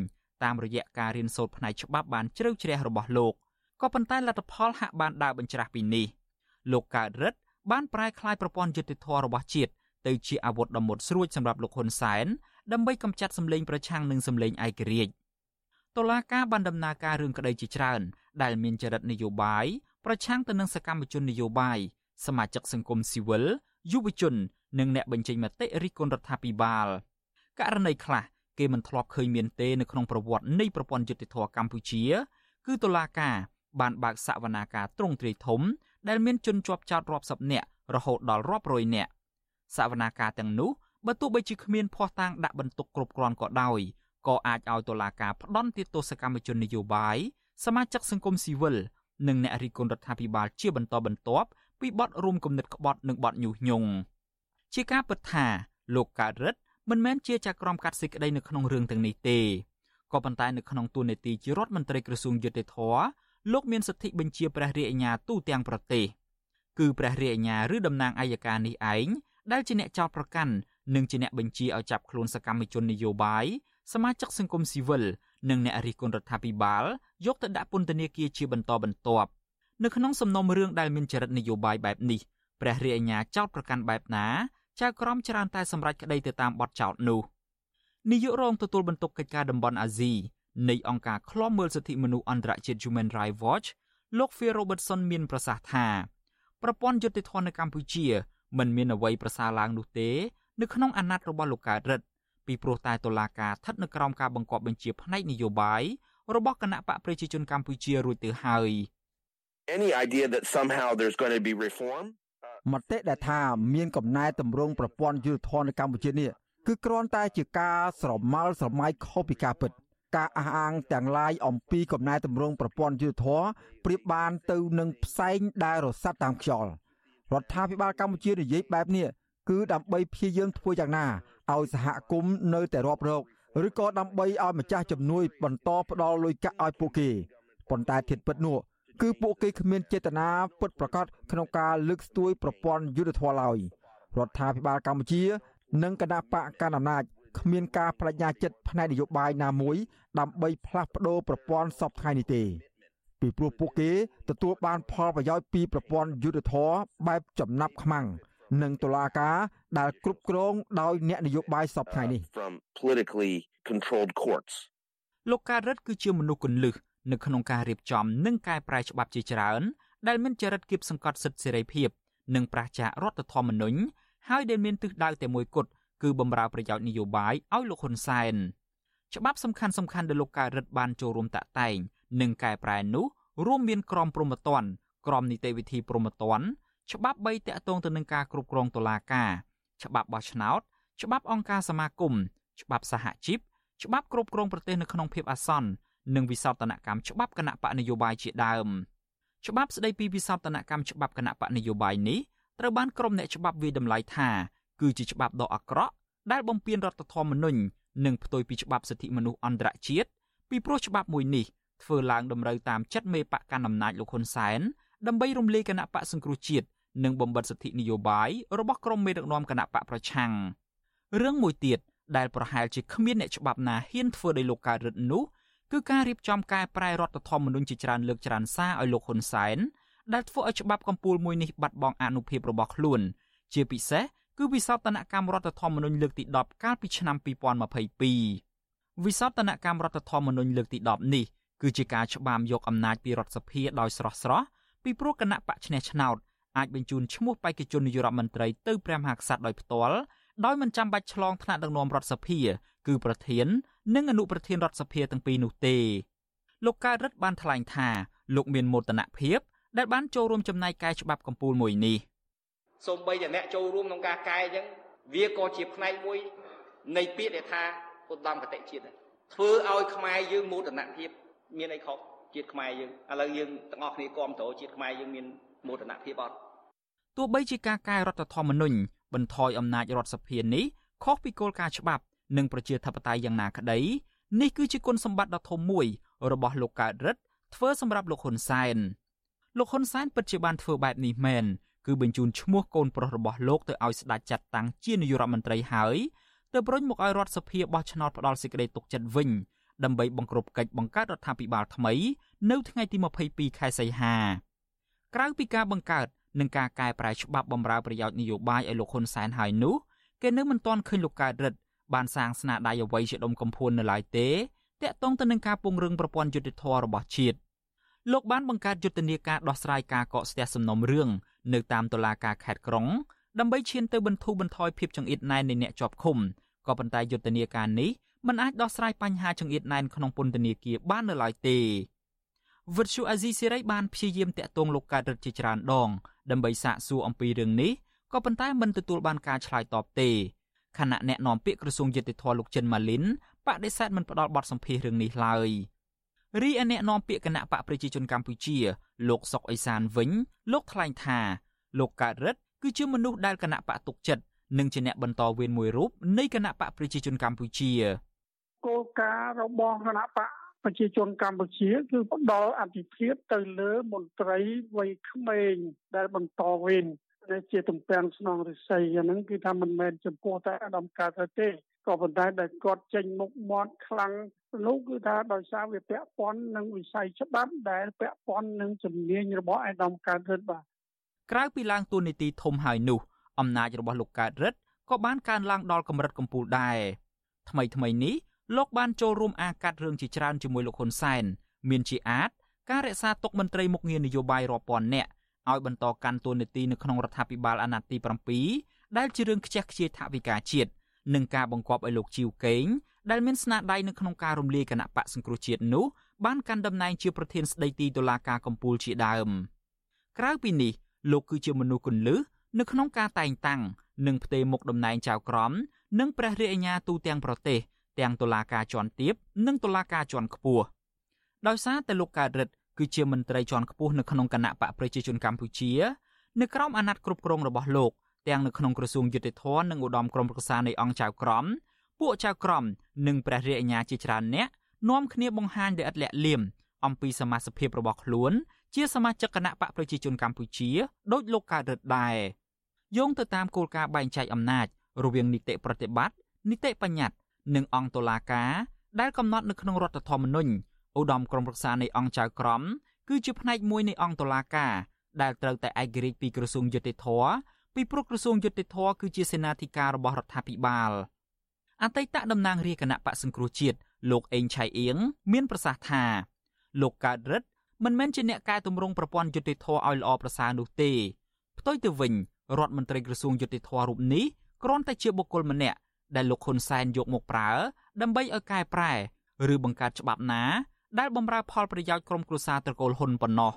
តាមរយៈការរៀនសូត្រផ្នែកច្បាប់បានជ្រៅជ្រះរបស់លោកក៏ប៉ុន្តែលទ្ធផលហាក់បានដើរបញ្ច្រាស់ពីនេះលោកកើតរិទ្ធបានប្រែក្លាយប្រព័ន្ធយុតិធធរបស់ជាតិ ទៅជាអាវុធដ៏មុតស្រួចសម្រាប់លោកហ៊ុនសែនដើម្បីកម្ចាត់សម្លេងប្រឆាំងនឹងសម្លេងឯករាជ្យតុលាការបានដំណើរការរឿងក្តីជាច្រើន ដែលមានចរិតនយោបាយប្រឆាំងទៅនឹងសកម្មជននយោបាយសមាជិកសង្គមស៊ីវិលយុវជននិងអ្នកបញ្ចេញមតិរិះគន់រដ្ឋាភិបាលករណីខ្លះគេមិនធ្លាប់ឃើញមានទេនៅក្នុងប្រវត្តិនៃប្រព័ន្ធយុតិធធកម្ពុជា គឺតុលាការបានបើកសវនាការទ្រង់ទ្រាយធំ ដែលមានជនជាប់ចោតរាប់សិបនាក់រហូតដល់រាប់រយនាក់ សវនាការទាំងនោះបើទោះបីជាគ្មានភ័ស្តុតាងដាក់បន្ទុកគ្រប់គ្រាន់ក៏ដោយក៏អាចឲ្យតុលាការផ្ដន់ទោសកម្មជននយោបាយសមាជិកសង្គមស៊ីវិលនិងអ្នករិះគន់រដ្ឋាភិបាលជាបន្តបន្ទាប់ពីបទរួមគំនិតក្បត់និងបទញុះញង់ជាការពិតថាលោកកើតរិទ្ធមិនមែនជាចៅក្រមកាត់សេចក្តីនៅក្នុងរឿងទាំងនេះទេក៏ប៉ុន្តែនៅក្នុងទូនាទីជារដ្ឋមន្ត្រីក្រសួងយុតិធធលោកមានសិទ្ធិបញ្ជាព្រះរាជអាជ្ញាទូទាំងប្រទេសគឺព្រះរាជអាជ្ញាឬតំណាងអัยការនេះឯង ដែលជាអ្នកចោទប្រកាន់និងជាអ្នកបញ្ជាឲ្យចាប់ខ្លួនសកម្មជននយោបាយសមាជិកសង្គមស៊ីវិលនិងអ្នករិះគន់រដ្ឋាភិបាលយកទៅដាក់ពន្ធនាគារជាបន្តបន្ទាប់នៅក្នុងសំណុំរឿងដែលមានចរិតនយោបាយបែបនេះព្រះរាជអាជ្ញាចោទប្រកាន់បែបណាចៅក្រមច្រើនតែសម្រេចក្តីទៅតាមបទចោទនោះនាយករងទទួលបន្ទុកកិច្ចការតំបន់អាស៊ីនៃអង្គការឃ្លាំមើលសិទ្ធិមនុស្សអន្តរជាតិ Human Rights Watch លោក Phil Robertson មានប្រសាសន៍ថាប្រព័ន្ធយុត្តិធម៌នៅកម្ពុជា មិនមានអ្វីប្រសើរឡើងនោះទេនៅក្នុងអាណត្តិរបស់លោកកើតរិទ្ធពីព្រោះតែតុលាការស្ថិតនៅក្រោមការបង្គាប់បញ្ជាផ្នែកនយោបាយរបស់គណៈបកប្រជាជនកម្ពុជារួចទៅហើយ Any idea that somehow there's going to be reform មតិដែលថាមានកំណែតម្រង់ប្រព័ន្ធយុទ្ធធននៅកម្ពុជានេះគឺគ្រាន់តែជាការស្រមើលស្រមៃខុសពីការពិតការអះអាងទាំងឡាយអំពីកំណែតម្រង់ប្រព័ន្ធយុទ្ធធរប្រៀបបានទៅនឹងផ្សែងដែលរសាត់តាមខ្យល់ រដ្ឋាភិបាលកម្ពុជានិយាយបែបនេះគឺដើម្បីព្យាយាមធ្វើយ៉ាងណាឲ្យសហគមន៍នៅតែរាប់រកឬក៏ដើម្បីឲ្យម្ចាស់ជំនួយបន្តផ្ដល់លុយកាក់ឲ្យពួកគេប៉ុន្តែធៀបពិតនោះគឺពួកគេគ្មានចេតនាពិតប្រាកដក្នុងការលើកស្ទួយប្រព័ន្ធយុទ្ធធម៌ឡើយរដ្ឋាភិបាលកម្ពុជា និងគណៈបកកណ្ដាលអំណាចគ្មានការបដិញ្ញាចិត្តផ្នែកនយោបាយណាមួយ ដើម្បីផ្លាស់ប្ដូរប្រព័ន្ធសពថ្ងៃនេះទេ ពីព្រោះពួកគេទទួលបានផលប្រយោជន៍ពីប្រព័ន្ធយុទ្ធធរបែបចំណាប់ខ្មាំងនិងតុលាការដែលគ្រប់គ្រងដោយអ្នកនយោបាយសពថ្ងៃនេះ from politically controlled courts លោកកើតរិទ្ធគឺជាមនុស្សគន្លឹះនៅក្នុងការរៀបចំនិងកែប្រែច្បាប់ជាច្រើនដែលមានចរិតគៀបសង្កត់សិទ្ធិសេរីភាពនិងប្រឆាចរដ្ឋធម្មនុញ្ញហើយដែលមានទិសដៅតែមួយគត់គឺបំរើប្រយោជន៍នយោបាយឲ្យលោកហ៊ុនសែនច្បាប់សំខាន់សំខាន់ដែលលោកកើតរិទ្ធបានចូលរួមតាក់តែង និងកែប្រែនោះរួមមានក្រមព្រហ្មទណ្ឌក្រមនីតិវិធីព្រហ្មទណ្ឌច្បាប់3តាក់ទងទៅនឹងការគ្រប់គ្រងតុលាការច្បាប់បោះឆ្នោតច្បាប់អង្គការសមាគមច្បាប់សហជីពច្បាប់គ្រប់គ្រងប្រទេសនៅក្នុងភាពអាសន្ននិងវិសោធនកម្មច្បាប់គណៈបកនយោបាយជាដើមច្បាប់ស្ដីពីវិសោធនកម្មច្បាប់គណៈបកនយោបាយនេះត្រូវបានក្រុមអ្នកច្បាប់វាយតម្លៃថាគឺជាច្បាប់ដ៏អាក្រក់ដែលបំពានរដ្ឋធម្មនុញ្ញនិងផ្ទុយពីច្បាប់សិទ្ធិមនុស្សអន្តរជាតិពីព្រោះច្បាប់មួយនេះ ធ្វើឡើងតម្រូវតាមចិត្តមេបកកណ្ដាលអំណាចលោកហ៊ុនសែនដើម្បីរំលាយគណៈបកសង្គ្រោះជាតិនិងបំបិទសិទ្ធិនយោបាយរបស់ក្រុមមេដឹកនាំគណៈបកប្រឆាំងរឿងមួយទៀតដែលប្រហែលជាគ្មានអ្នកច្បាប់ណាហ៊ានធ្វើដោយលោកកើតរិទ្ធនោះគឺការរៀបចំកែប្រែរដ្ឋធម្មនុញ្ញជាច្រើនលើកច្រើនសារឲ្យលោកហ៊ុនសែនដែលធ្វើឲ្យច្បាប់កម្ពុជាមួយនេះបាត់បង់អនុភាពរបស់ខ្លួន ជាពិសេសគឺវិសោធនកម្មរដ្ឋធម្មនុញ្ញលើកទី10កាលពីឆ្នាំ2022វិសោធនកម្មរដ្ឋធម្មនុញ្ញលើកទី10នេះ គឺជាការច្បាមយកអំណាចពីរដ្ឋសភាដោយស្រស់ស្រស់ពីព្រោះគណៈបកឈ្នះឆ្នោតអាចបញ្ជូនឈ្មោះបេក្ខជននាយករដ្ឋមន្ត្រីទៅព្រះមហាក្សត្រដោយផ្ទាល់ដោយមិនចាំបាច់ឆ្លងថ្នាក់ដឹកនាំរដ្ឋសភា គឺប្រធាន និងអនុប្រធានរដ្ឋសភាទាំងពីរនោះទេលោកកើតរិទ្ធបានថ្លែងថាលោកមានមោទនភាពដែលបានចូលរួមចំណាយកែច្បាប់កម្ពុជាមួយនេះសូម្បីតែអ្នកចូលរួមក្នុងការកែអញ្ចឹងវាក៏ជាផ្នែកមួយនៃពាក្យដែលថាឧត្តមគតិជាតិធ្វើឲ្យខ្មែរយើងមោទនភាព មានអីខុសជាតិខ្មែរយើងឥឡូវយើងទាំងអស់គ្នាគ្រប់គ្រងជាតិខ្មែរយើងមានមោទនភាពអត់ទោះបីជាការកែរដ្ឋធម្មនុញ្ញបន្ថយអំណាចរដ្ឋសភានេះខុសពីគោលការណ៍ច្បាប់និងប្រជាធិបតេយ្យយ៉ាងណាក្តីនេះគឺជាគុណសម្បត្តិដ៏ធំមួយរបស់លោកកើតរិទ្ធធ្វើសម្រាប់លោកហ៊ុនសែនលោកហ៊ុនសែនពិតជាបានធ្វើបែបនេះមែនគឺបញ្ជូនឈ្មោះកូនប្រុសរបស់លោកទៅឲ្យស្ដេចចាត់តាំងជានាយករដ្ឋមន្ត្រីហើយទើបរុញមកឲ្យរដ្ឋសភាបោះឆ្នោតផ្ដាល់សេចក្តីទុកចិត្តវិញ ដើម្បីបង្ក្រប់កិច្ចបង្កើតរដ្ឋាភិបាលថ្មី នៅថ្ងៃទី22ខែសីហាក្រៅពីការបង្កើតនិងការកែប្រែច្បាប់បម្រើប្រយោជន៍នយោបាយឲ្យលោកហ៊ុនសែនហើយនោះគេនៅមិនទាន់ឃើញលោកកើតរិទ្ធបានសាងស្នាដៃអ្វីជាដុំកំភួននៅឡើយទេតាក់ទងទៅនឹងការពង្រឹងប្រព័ន្ធយុតិធធម៌របស់ជាតិលោកបានបង្កើតយុទ្ធនាការដោះស្រាយការកកស្ទះសំណុំរឿងនៅតាមតុលាការខេត្តក្រុងដើម្បីឈានទៅបន្ធូរបន្ថយភាពចង្អៀតណែននៃអ្នកជាប់ឃុំក៏ប៉ុន្តែយុទ្ធនាការនេះ មិនអាចដោះស្រាយបញ្ហាចង្អៀតណែនក្នុងពន្ធនាគារបាននៅឡើយទេវិទ្យុអាស៊ីសេរីបានព្យាយាមតាក់ទងលោកកើតរិទ្ធជាច្រើនដង ដើម្បីសាកសួរអំពីរឿងនេះក៏ប៉ុន្តែមិនទទួលបានការឆ្លើយតបទេខណៈអ្នកនាំពាក្យក្រសួងយុតិធធលោកចិនម៉ាលីនបដិសេធមិនផ្ដល់បទសម្ភាសរឿងនេះឡើយរីឯអ្នកនាំពាក្យគណៈបកប្រជាជនកម្ពុជា លោកសុកអេសានវិញ លោកថ្លែងថាលោកកើតរិទ្ធគឺជាមនុស្សដែលគណៈបកទុកចិត្តនិងជាអ្នកបន្តវេនមួយរូបនៃគណៈបកប្រជាជនកម្ពុជា គោលការណ៍របស់គណៈបកប្រជាជនកម្ពុជាគឺផ្ដល់អធិភាពទៅលើមន្ត្រីវ័យក្មេងដែលបន្តវេនដែលជាតំពាំងស្នងរិស័យអាហ្នឹងគឺថាមិនមែនចំពោះតែអាដាមកើតទេក៏ប៉ុន្តែដែលគាត់ចេញមុខមាត់ខ្លាំងនោះគឺថាដោយសារវាពាក់ព័ន្ធនឹងវិស័យច្បាប់ដែលពាក់ព័ន្ធនឹងជំនាញរបស់អាដាមកើតរិទ្ធបាទក្រៅពីឡើងទូនីតិធំហើយនោះអំណាចរបស់លោកកើតរិទ្ធក៏បានកើនឡើងដល់កម្រិតកំពូលដែរថ្មីថ្មីនេះ លោកបានចូលរួមអាកាត់រឿងជាច្រើនជាមួយលោកហ៊ុនសែនមានជាអាចការរក្សាទុកមន្ត្រីមុខងារនយោបាយរាប់ពាន់នាក់ឲ្យបន្តកាន់តួនាទីនៅក្នុងរដ្ឋាភិបាលអាណត្តិទី7ដែលជារឿងខ្ជះខ្ជាយថវិកាជាតិនិងការបង្គាប់ឲ្យលោកជីវកេងដែលមានស្នាដៃនៅក្នុងការរំលាយគណៈបកសង្គ្រោះជាតិនោះបានកាន់តំណែងជាប្រធានស្ដីទីតុលាការកំពូលជាដើមក្រៅពីនេះលោកគឺជាមនុស្សគន្លឹះនៅក្នុងការតែងតាំងនិងផ្ទេរមុខតំណែងចៅក្រមនិងព្រះរាជអាជ្ញាទូទាំងប្រទេស ទាំងតុលាការជាន់ទាបនិងតុលាការជាន់ខ្ពស់ដោយសារតែលោកកើតរិទ្ធគឺជាមន្ត្រីជាន់ខ្ពស់នៅក្នុងគណៈបកប្រជាជនកម្ពុជានៅក្រោមអាណត្តិគ្រប់គ្រងរបស់លោកទាំងនៅក្នុងក្រសួងយុតិធធននិងឧត្តមក្រុមប្រឹក្សានៃអង្គចៅក្រមពួកចៅក្រមនិងព្រះរាជអាជ្ញាជាច្រើនអ្នកនាំគ្នាបង្ហាញដោយឥតលាក់លៀមអំពីសមាជិកភាពរបស់ខ្លួន ជាសមាជិកគណៈបកប្រជាជនកម្ពុជាដោយលោកកើតរិទ្ធដែរយោងទៅតាមគោលការណ៍បែងចែកអំណាចរវាងនីតិប្រតិបត្តិនីតិបញ្ញត្តិ និងអង្គតុលាការដែលកំណត់នៅក្នុងរដ្ឋធម្មនុញ្ញឧត្តមក្រុមប្រឹក្សានៃអង្គចៅក្រមគឺជាផ្នែកមួយនៃអង្គតុលាការដែលត្រូវតែឯករាជ្យពីក្រសួងយុតិធធពីព្រោះក្រសួងយុតិធធគឺជាសេនាធិការរបស់រដ្ឋាភិបាលអតីតតំណាងរាជគណៈបកសង្គ្រោះជាតិលោកអេងឆៃអៀងមានប្រសាសន៍ថាលោកកើតរិទ្ធមិនមែនជាអ្នកកែតម្រង់ប្រព័ន្ធយុតិធធឲ្យល្អប្រសើរនោះទេផ្ទុយទៅវិញរដ្ឋមន្ត្រីក្រសួងយុតិធធរូបនេះគ្រាន់តែជាបុគ្គលម្នាក់ ដែលលោកហ៊ុនសែនយកមកប្រើ ដើម្បីឲ្យកែប្រែឬបង្កើតច្បាប់ណា ដែលបំរើផលប្រយោជន៍ក្រុមគ្រួសារត្រកូលហ៊ុនប៉ុណ្ណោះ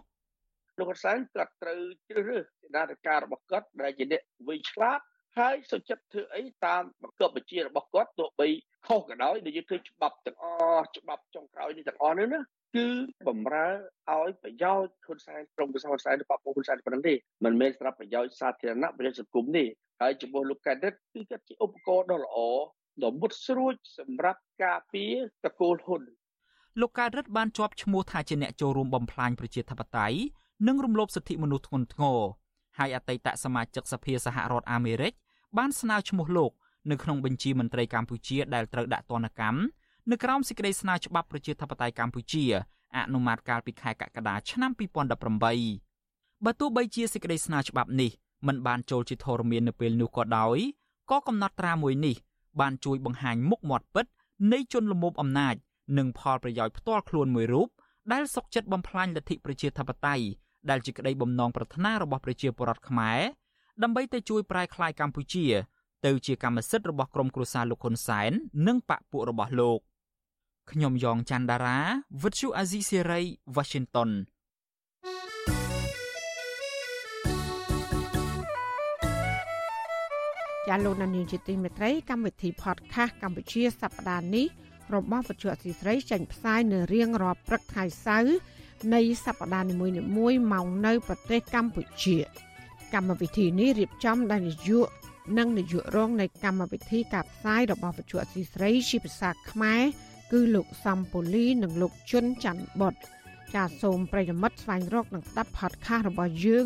លោកហ៊ុនសែនគាត់ត្រូវជ្រើសរើសសេនាធិការរបស់គាត់ដែលជាអ្នកវិឆ្លាតហើយសុចិត្តធ្វើអីតាមបង្គាប់បញ្ជារបស់គាត់ទោះបីខុសក៏ដោយដែលយើងឃើញច្បាប់ទាំងអស់ច្បាប់ចុងក្រោយនេះទាំងអស់នេះណាគឺបំរើឲ្យប្រយោជន៍ហ៊ុនសែនក្រុមប្រឹក្សាហ៊ុនសែនឬបពុហ៊ុនសែនប៉ុណ្ណឹងទេមិនមែនសម្រាប់ប្រយោជន៍សាធារណៈប្រយោជន៍សង្គមទេ ហើយចំពោះលោកកែដិតគឺគាត់ជាឧបករណ៍ដ៏ល្អដ៏មុតស្រួចសម្រាប់ការពារតកូលហ៊ុនលោកកើតរិទ្ធបានជាប់ឈ្មោះថាជាអ្នកចូលរួមបំផ្លាញប្រជាធិបតេយ្យនិងរំលោភសិទ្ធិមនុស្សធ្ងន់ធ្ងរហើយអតីតសមាជិកសភាសហរដ្ឋអាមេរិកបានស្នើឈ្មោះលោកនៅក្នុងបញ្ជីមន្ត្រីកម្ពុជាដែលត្រូវដាក់ទណ្ឌកម្មនៅក្រោមសេចក្តីស្នើច្បាប់ប្រជាធិបតេយ្យកម្ពុជាអនុម័តកាលពីខែកក្កដាឆ្នាំ2018បើទោះបីជាសេចក្តីស្នើច្បាប់នេះ មិនបានចូលជាធរមាននៅពេលនោះក៏ដោយក៏កំណត់ត្រាមួយនេះ បានជួយបង្ហាញមុខមាត់ពិត នៃជនលំមអំណាច និងផលប្រយោជន៍ផ្ទាល់ខ្លួនមួយរូបដែលសុកចិត្តបំផ្លាញលទ្ធិប្រជាធិបតេយ្យដែលជាក្តីបំណងប្រាថ្នារបស់ប្រជាពលរដ្ឋខ្មែរដើម្បីទៅជួយប្រែក្លាយកម្ពុជា ទៅជាកម្មសិទ្ធិរបស់ក្រុមគ្រួសារលោកហ៊ុនសែននិងបកពួករបស់លោកខ្ញុំយ៉ងច័ន្ទដារាវិទ្យុអាស៊ីសេរី Washington ចាលោកនានីជាទីមេត្រីកម្មវិធី podcast កម្ពុជាសប្តាហ៍នេះរបស់វិទ្យុអសីស្រីចេញផ្សាយនៅរៀងរាល់ព្រឹកថ្ងៃសៅរ៍នៃសប្តាហ៍នីមួយៗមកនៅប្រទេសកម្ពុជា កម្មវិធីនេះរៀបចំដោយនាយកនិងនាយករងនៃកម្មវិធីការផ្សាយរបស់វិទ្យុអសីស្រីជាភាសាខ្មែរគឺលោកសំពូលីនិងលោកជុនច័ន្ទបុតចាសសូមប្រិយមិត្តស្វែងរកនិងស្ដាប់ podcast របស់យើង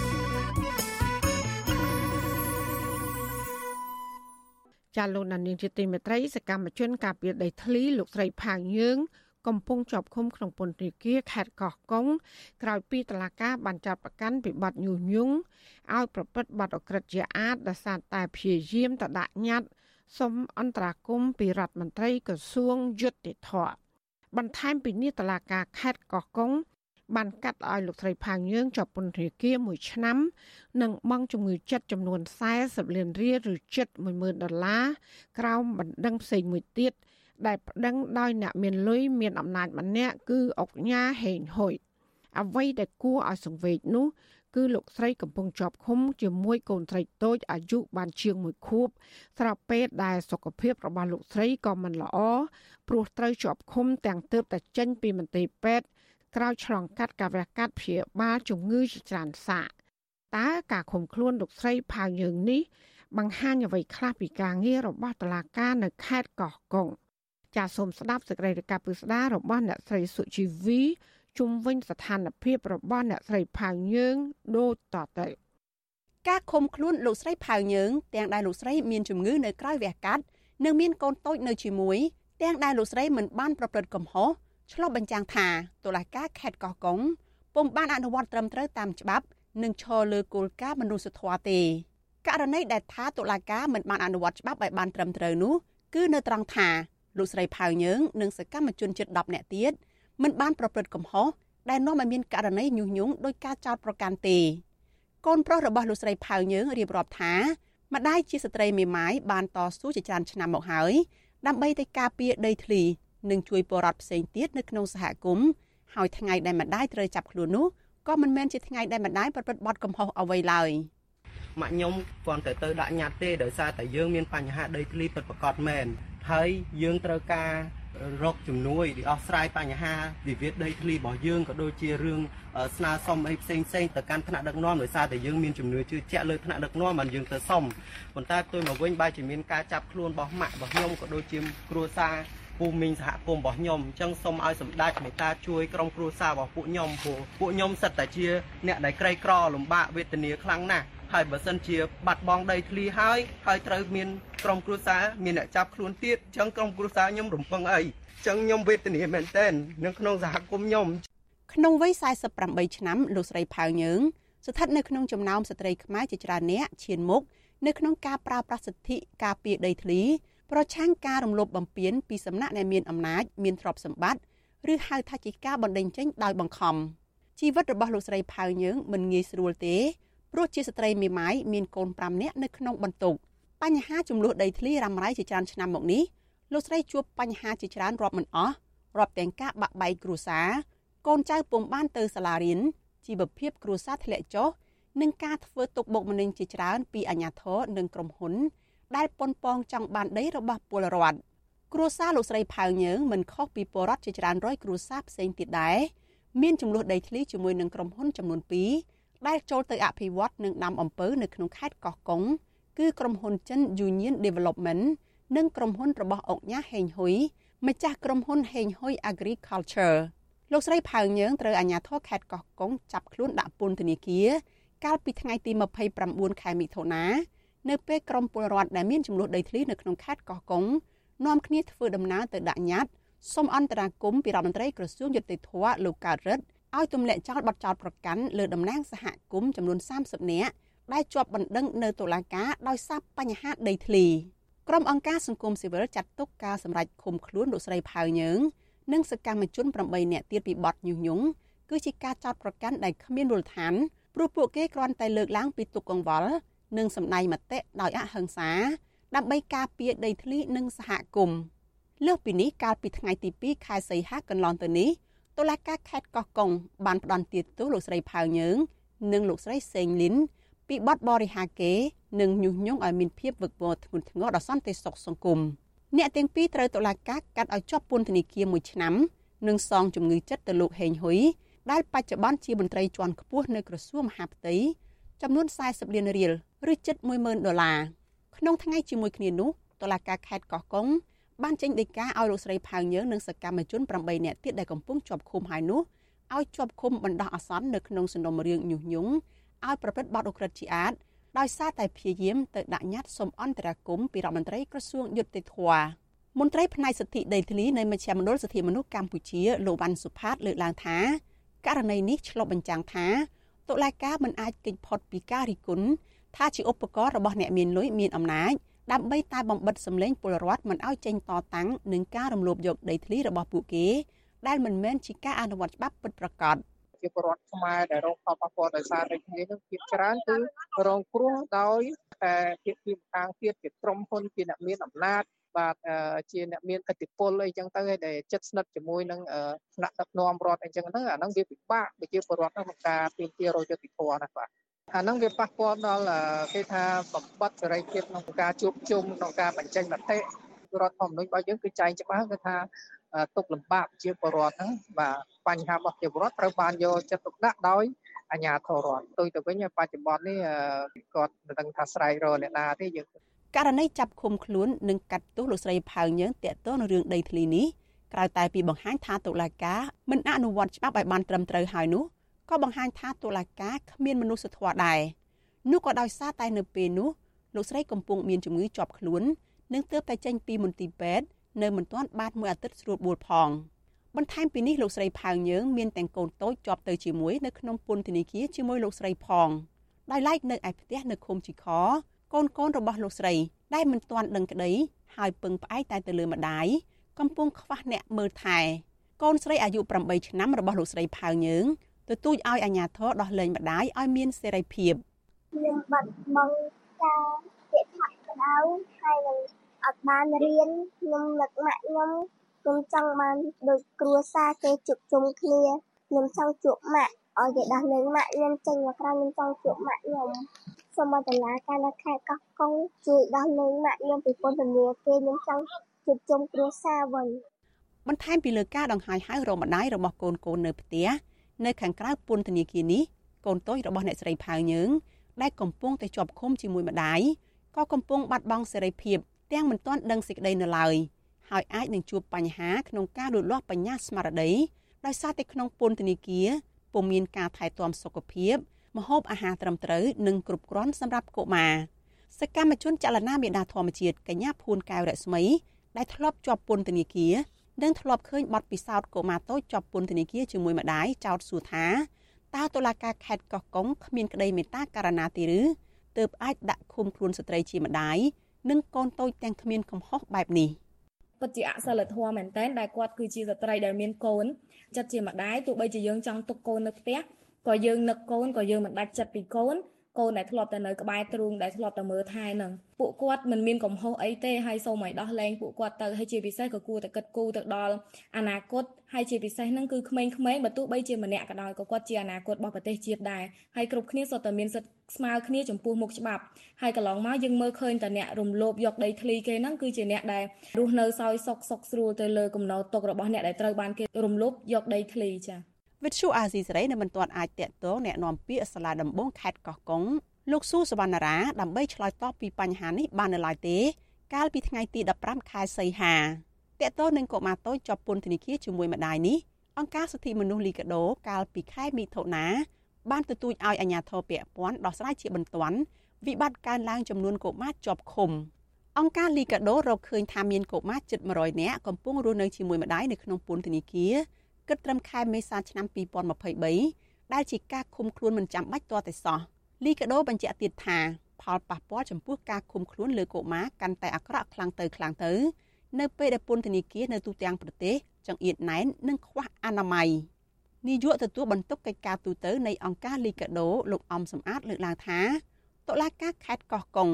ចាលោកណានៀងជាទីមេត្រីសកម្មជនការពារដីធ្លីលោកស្រីផាងយើងកំពុងជាប់ឃុំក្នុងពន្ធនាគារខេត្តកោះកុងក្រោយពីតឡាការបានចាប់ប្រកាន់ពីបទញុះញង់ឲ្យប្រព្រឹត្តបទអក្រិតជាអាតដោយសារតែព្យាយាមតដាក់ញត្តិសុំអន្តរាគមពីរដ្ឋមន្ត្រីក្រសួងយុតិធធបន្ថែមពីនេះតឡាការខេត្តកោះកុង បានកាត់ឲ្យលោកស្រីផាងយើងជាប់ពន្ធនាគារ1ឆ្នាំ និងបង់ជំងឺចិត្តចំនួន40លានរៀលឬជិត10000ដុល្លារក្រោមបណ្ដឹងផ្សេងមួយទៀតដែលប្តឹងដោយអ្នកមានលុយមានអំណាចម្នាក់គឺអុកញ៉ាហេងហ៊ុយអ្វីដែលគួរឲ្យសង្វេគនោះគឺលោកស្រីកំពុងជាប់ឃុំជាមួយកូនស្រីតូចអាយុបានជាង1ខួបស្រាប់ពេលដែលសុខភាពរបស់លោកស្រីក៏មិនល្អព្រោះត្រូវជាប់ឃុំទាំងទើបតែចេញពីមន្ទីរពេទ្យ ក្រោយឆ្លងកាត់ការវះកាត់ព្យាបាលជំងឺជាច្រើនសាកតើការឃុំខ្លួនលោកស្រីផៅយើងនេះបង្ហាញអ្វីខ្លះពីការងាររបស់តុលាការនៅខេត្តកោះកុងចាសសូមស្ដាប់សេចក្តីរាយការណ៍ពិស្ដាររបស់អ្នកស្រីសុជីវីជុំវិញស្ថានភាពរបស់អ្នកស្រីផៅយើងដូចតទៅការឃុំខ្លួនលោកស្រីផៅយើងទាំងដែលលោកស្រីមានជំងឺនៅក្រៅវះកាត់និងមានកូនតូចនៅជាមួយទាំងដែលលោកស្រីមិនបានប្រព្រឹត្តកំហុស ឆ្លុះបញ្ចាំងថាតុលាការខេត្តកោះកុងពុំបានអនុវត្តត្រឹមត្រូវតាមច្បាប់និងឈរលើគោលការណ៍មនុស្សធម៌ទេករណីដែលថាតុលាការមិនបានអនុវត្តច្បាប់ឲ្យបានត្រឹមត្រូវនោះគឺនៅត្រង់ថាលោកស្រីផៅយើងនិងសកម្មជនជិត10នាក់ទៀតមិនបានប្រព្រឹត្តកំហុសដែលនាំឲ្យមានករណីញុះញង់ដោយការចោទប្រកាន់ទេកូនប្រុសរបស់លោកស្រីផៅយើងរៀបរាប់ថាម្ដាយជាស្ត្រីមេម៉ាយបានតស៊ូជាច្រើនឆ្នាំមកហើយដើម្បីទៅការពារដីធ្លី និងជួយពលរដ្ឋផ្សេងទៀតនៅក្នុងសហគមន៍ហើយថ្ងៃដែលម្ដាយត្រូវចាប់ខ្លួននោះក៏មិនមែនជាថ្ងៃដែលម្ដាយប្រព្រឹត្តបទកំហុសអ្វីឡើយម៉ាក់ខ្ញុំគ្រាន់តែទៅដាក់ញត្តិទេដោយសារតែយើងមានបញ្ហាដីធ្លីពិតប្រាកដមែនហើយយើងត្រូវការរកជំនួយដោះស្រាយបញ្ហាវិវាទដីធ្លីរបស់យើងក៏ដូចជារឿងស្នើសុំអីផ្សេងផ្សេងទៅកាន់ថ្នាក់ដឹកនាំដោយសារតែយើងមានជំនឿជឿជាក់លើថ្នាក់ដឹកនាំបានយើងទៅសុំប៉ុន្តែផ្ទុយមកវិញបែរជាមានការចាប់ខ្លួនរបស់ម៉ាក់របស់ខ្ញុំក៏ដូចជាគ្រួសារភូមិមីងសហគមន៍របស់ខ្ញុំអញ្ចឹងសូមឲ្យសម្ដេចមេត្តាជួយក្រុមគ្រួសាររបស់ពួកខ្ញុំព្រោះពួកខ្ញុំសិតតែជាអ្នកដែលក្រីក្រលំបាកវេទនាខ្លាំងណាស់ហើយបើសិនជាបាត់បង់ដីធ្លីហើយហើយត្រូវមានក្រុមគ្រួសារមានអ្នកចាប់ខ្លួនទៀតអញ្ចឹងក្រុមគ្រួសារខ្ញុំរំពឹងអីអញ្ចឹងខ្ញុំវេទនាមែនទែននៅក្នុងសហគមន៍ខ្ញុំក្នុងវ័យ48ឆ្នាំលោកស្រីផៅយើងស្ថិតនៅក្នុងចំណោមស្ត្រីខ្មែរជាច្រើនអ្នកឈានមុខនៅក្នុងការប្រើប្រាស់សិទ្ធិការពារដីធ្លី ប្រឆាំងការរំលោភបំពានពីសំណាក់អ្នកមានអំណាចមានទ្រព្យសម្បត្តិឬហៅថាជាការបណ្តេញចេញដោយបង្ខំជីវិតរបស់លោកស្រីផៅយើងមិនងាយស្រួលទេព្រោះជាស្ត្រីមេម៉ាយមានកូន5នាក់នៅក្នុងបន្ទុកបញ្ហាចំនួនដីធ្លីរ៉ាំរ៉ៃជាច្រើនឆ្នាំមកនេះលោកស្រីជួបបញ្ហាជាច្រើនរាប់មិនអស់រាប់ទាំងការបាក់បែកគ្រួសារកូនចៅពុំបានទៅសាលារៀនជីវភាពគ្រួសារធ្លាក់ចុះនិងការធ្វើទុកបុកម្នេញជាច្រើនពីអាជ្ញាធរនិងក្រុមហ៊ុន ដែលប៉ុនប៉ងចង់បានដីរបស់ពលរដ្ឋគ្រួសារលោកស្រីផៅយើងមិនខុសពីពលរដ្ឋជាច្រើនរយគ្រួសារផ្សេងទៀតដែរមានចំនួនដីធ្លីជាមួយនឹងក្រុមហ៊ុនចំនួន2ដែលចូលទៅអភិវឌ្ឍនិងដាំអំពៅនៅក្នុងខេត្តកោះកុងគឺក្រុមហ៊ុនចិន Union Development និងក្រុមហ៊ុនរបស់អុកញ៉ាហេងហ៊ុយម្ចាស់ក្រុមហ៊ុនហេងហ៊ុយ Agriculture លោកស្រីផៅយើងត្រូវអាជ្ញាធរខេត្តកោះកុងចាប់ខ្លួនដាក់ពន្ធនាគារកាលពីថ្ងៃទី29ខែមិថុនា នៅពេលក្រមពលរដ្ឋដែលមានចំនួនដីធ្លីនៅក្នុងខេត្តកោះកុងនាំគ្នាធ្វើដំណើរទៅដាក់ញត្តិសូមអន្តរាគមន៍ពីរដ្ឋមន្ត្រីក្រសួងយុតិធធលោកកើតរិទ្ធឲ្យទម្លាក់ចោលបទចោទប្រកាន់លើតំណាងសហគមន៍ចំនួន30នាក់ដែលជាប់បណ្ដឹងនៅតុលាការដោយសារបញ្ហាដីធ្លីក្រុមអង្គការសង្គមស៊ីវិលចាត់ទុកការសម្រេចឃុំខ្លួនលោកស្រីផៅយើងនិងសកម្មជន8នាក់ទៀតពីបទញុះញង់គឺជាការចោទប្រកាន់ដែលគ្មានមូលដ្ឋានព្រោះពួកគេគ្រាន់តែលើកឡើងពីទុកកង្វល់ និងសម្ដែងមតិដោយអហិង្សា ដើម្បីការពារដីធ្លីនិងសហគមន៍លើសពីនេះកាលពីថ្ងៃទី2ខែសីហាកន្លងទៅនេះតុលាការខេត្តកោះកុងបានផ្តន្ទាទោសលោកស្រីផៅយើងនិងលោកស្រីសេងលីនពីបទបរិហាកេនិងញុះញង់ឲ្យមានភាពវឹកវរធ្ងន់ធ្ងរដល់សន្តិសុខសង្គមអ្នកទាំងពីរត្រូវតុលាការកាត់ឲ្យជាប់ពន្ធនាគារមួយឆ្នាំនិងសងជំងឺចិត្តទៅលោកហេងហ៊ុយដែលបច្ចុប្បន្នជាមន្ត្រីជាន់ខ្ពស់នៅក្រសួងមហាផ្ទៃ ចំនួន40លានរៀលឬជិត10000ដុល្លារក្នុងថ្ងៃជាមួយគ្នានោះតុលាការខេត្តកោះកុងបានចេញដីកាឲ្យលោកស្រីផៅយើងនិងសកម្មជន8នាក់ទៀតដែលកំពុងជាប់ឃុំហើយនោះឲ្យជាប់ឃុំបណ្ដោះអាសន្ននៅក្នុងសំណុំរឿងញុះញង់ឲ្យប្រព្រឹត្តបទឧក្រិដ្ឋជាអាតដោយសារតែព្យាយាមទៅដាក់ញត្តិសុំអន្តរាគមន៍ពីរដ្ឋមន្ត្រីក្រសួងយុតិធធមន្ត្រីផ្នែកសិទ្ធិដីធ្លីនៃមជ្ឈមណ្ឌលសិទ្ធិមនុស្សកម្ពុជាលោកវ៉ាន់សុផាតលើកឡើងថាករណីនេះឆ្លុះបញ្ចាំងថា តុលាការមិនអាចគេចផុតពីការរិះគន់ថាជាឧបករណ៍របស់អ្នកមានលុយមានអំណាចដើម្បីតែបំបិតសម្លេងពលរដ្ឋមិនឲ្យចេញតតាំងនឹងការរំលោភយកដីធ្លីរបស់ពួកគេ ដែលមិនមែនជាការអនុវត្តច្បាប់ពិតប្រាកដជាពលរដ្ឋខ្មែរដែលរងផលប៉ះពាល់ដោយសារដីធ្លីនឹងភាគច្រើនគឺរងគ្រោះដោយតែភាគីម្ខាងទៀតជាក្រុមហ៊ុនជាអ្នកមានអំណាច បាទជាអ្នកមានឥទ្ធិពលអីចឹងទៅដែលចិត្តស្និទ្ធជាមួយនឹងថ្នាក់ដឹកនាំរដ្ឋអីចឹងទៅអាហ្នឹងវាពិបាកប្រជាពលរដ្ឋក្នុងការទាមទាររយយុត្តិធម៌ណាបាទអាហ្នឹងវាប៉ះពាល់ដល់គេថាបំបត្តិសេរីភាពក្នុងការជួបជុំក្នុងការបញ្ចេញមតិរដ្ឋធម្មនុញ្ញរបស់យើងគឺចែងច្បាស់គឺថាទុកលំបាកជាពលរដ្ឋហ្នឹងបាទបញ្ហារបស់ជាពលរដ្ឋត្រូវបានយកចិត្តទុកដាក់ដោយអាជ្ញាធររដ្ឋទៅទៅវិញបច្ចុប្បន្ននេះគាត់មិនដឹងថាស្រែករអ្នកណាទេយើង ករណីចាប់ឃុំខ្លួននិងកាត់ទោសលោកស្រីផៅយើងតាក់ទងនឹងរឿងដីធ្លីនេះក្រៅតែពីបង្ហាញថាតុលាការមិនអនុវត្តច្បាប់ឲ្យបានត្រឹមត្រូវហើយនោះក៏បង្ហាញថាតុលាការគ្មានមនុស្សធម៌ដែរនោះក៏ដោយសារតែនៅពេលនោះលោកស្រីកំពុងមានជំងឺជាប់ខ្លួននិងទើបតែចេញពីមន្ទីរពេទ្យនៅមិនទាន់បានមួយអាទិត្យស្រួលបួលផងបន្ថែមពីនេះលោកស្រីផៅយើងមានទាំងកូនតូចជាប់ទៅជាមួយនៅក្នុងពន្ធនាគារជាមួយលោកស្រីផងដោយឡែកនៅឯផ្ទះនៅឃុំជីខ កូនកូនរបស់លោកស្រី ដែលមិនទាន់ដឹងក្តីហើយពឹងផ្អែកតែទៅលើម្ដាយកំពុងខ្វះអ្នកមើលថែកូនស្រីអាយុ8ឆ្នាំរបស់លោកស្រីផៅយើង ទទូចឲ្យអាជ្ញាធរដោះលែងម្ដាយឲ្យមានសេរីភាពខ្ញុំបាត់បង់ការពាក្យថាក្តៅហើយនឹងអត់បានរៀនខ្ញុំនឹកម៉ាក់ខ្ញុំខ្ញុំចង់បានដូចគ្រួសារគេជួបជុំគ្នាខ្ញុំចង់ជួបម៉ាក់ ឲ្យគេដោះលែងម៉ាក់ខ្ញុំចេញមកក្រៅខ្ញុំចង់ជួបម៉ាក់ខ្ញុំសូមឲ្យតឡាការនៅខេត្តកោះកុងជួយដោះលែងម៉ាក់ខ្ញុំពីពន្ធនាគារខ្ញុំចង់ជួបជុំគ្រួសារវិញបន្ថែមពីលើការដង្ហែហៅរកម្ដាយរបស់កូនកូននៅផ្ទះនៅខាងក្រៅពន្ធនាគារនេះកូនតូចរបស់អ្នកស្រីផៅយើងដែលកំពុងតែជាប់ឃុំជាមួយម្ដាយក៏កំពុងបាត់បង់សេរីភាពទាំងមិនទាន់ដឹងសេចក្តីនៅឡើយហើយអាចនឹងជួបបញ្ហាក្នុងការលូតលាស់បញ្ញាស្មារតីដោយសារតែក្នុងពន្ធនាគារ ពុំមានការថែទាំសុខភាពម្ហូបអាហារត្រឹមត្រូវនិងគ្រប់គ្រាន់សម្រាប់កុមារសកម្មជនចលនាមេដាធម្មជាតិកញ្ញាភួនកែវរស្មីដែលធ្លាប់ជាប់ពន្ធនាគារនិងធ្លាប់ឃើញបទពិសោធន៍កុមារតូចជាប់ពន្ធនាគារជាមួយម្ដាយចោទសួរថាតើតុលាការខេត្តកោះកុងគ្មានក្តីមេត្តាករណាទេឬទើបអាចដាក់ឃុំខ្លួនស្ត្រីជាម្ដាយនិងកូនតូចទាំងគ្មានកំហុសបែបនេះ ពិតជាអសិលធម៌មែនតើដែលគាត់គឺជាស្ត្រីដែលមានកូនចិត្តជាម្ដាយទោះបីជាយើងចង់ទុកកូននៅផ្ទះក៏យើងនឹកកូនក៏យើងមិនដាច់ចិត្តពីកូន កូនដែលធ្លាប់តែនៅក្បែរទ្រូងដែលធ្លាប់តែមើលថែនឹងពួកគាត់មិនមានកំហុសអីទេហើយសូមឲ្យដោះលែងពួកគាត់ទៅហើយជាពិសេសក៏គួរតែគិតគូរទៅដល់អនាគតហើយជាពិសេសហ្នឹងគឺក្មេងៗបើទោះបីជាម្នាក់ក៏ដោយក៏គាត់ជាអនាគតរបស់ប្រទេសជាតិដែរហើយគ្រប់គ្នាសុទ្ធតែមានសិទ្ធិស្មើគ្នាចំពោះមុខច្បាប់ហើយកន្លងមកយើងមើលឃើញតែអ្នករំលោភយកដីធ្លីគេហ្នឹងគឺជាអ្នកដែលរស់នៅសោយសុកសុកស្រួលទៅលើគំនរទុករបស់អ្នកដែលត្រូវបានគេរំលោភយកដីធ្លីចា៎ វិទ្យុអាស៊ីសេរីនៅមិនទាន់អាចតាក់ទងแนะនាំពាក្យសាលាដំបងខេត្តកោះកុងលោកស៊ូសវណ្ណារាដើម្បីឆ្លើយតបពីបញ្ហានេះបាននៅឡើយទេ កាលពីថ្ងៃទី15ខែសីហាតកតោនឹងកុមារតូចជាប់ពន្ធនាគារជាមួយម្ដាយនេះអង្គការសិទ្ធិមនុស្សលីកាដូកាលពីខែមិថុនា បានទទូចឲ្យអាជ្ញាធរពាក់ព័ន្ធដោះស្រាយជាបន្ទាន់វិបត្តិកើនឡើងចំនួនកុមារជាប់ឃុំអង្គការលីកាដូរកឃើញថាមានកុមារជិត100នាក់កំពុងរស់នៅជាមួយម្ដាយនៅក្នុងពន្ធនាគារ គិតត្រឹមខែមេសាឆ្នាំ2023ដែលជាការឃុំខ្លួនមិនចាំបាច់ទាល់តែសោះលីកាដូបញ្ជាក់ទៀតថាផលប៉ះពាល់ចំពោះការឃុំខ្លួនលើកុមារកាន់តែអាក្រក់ខ្លាំងទៅខ្លាំងទៅ នៅពេលដែលពន្ធនាគារនៅទូទាំងប្រទេសចង្អៀតណែននិងខ្វះអនាម័យនាយកទទួលបន្ទុកកិច្ចការទូតនៃអង្គការលីកាដូលោកអំសំអាតលើកឡើងថាតុលាការខេត្តកោះកុង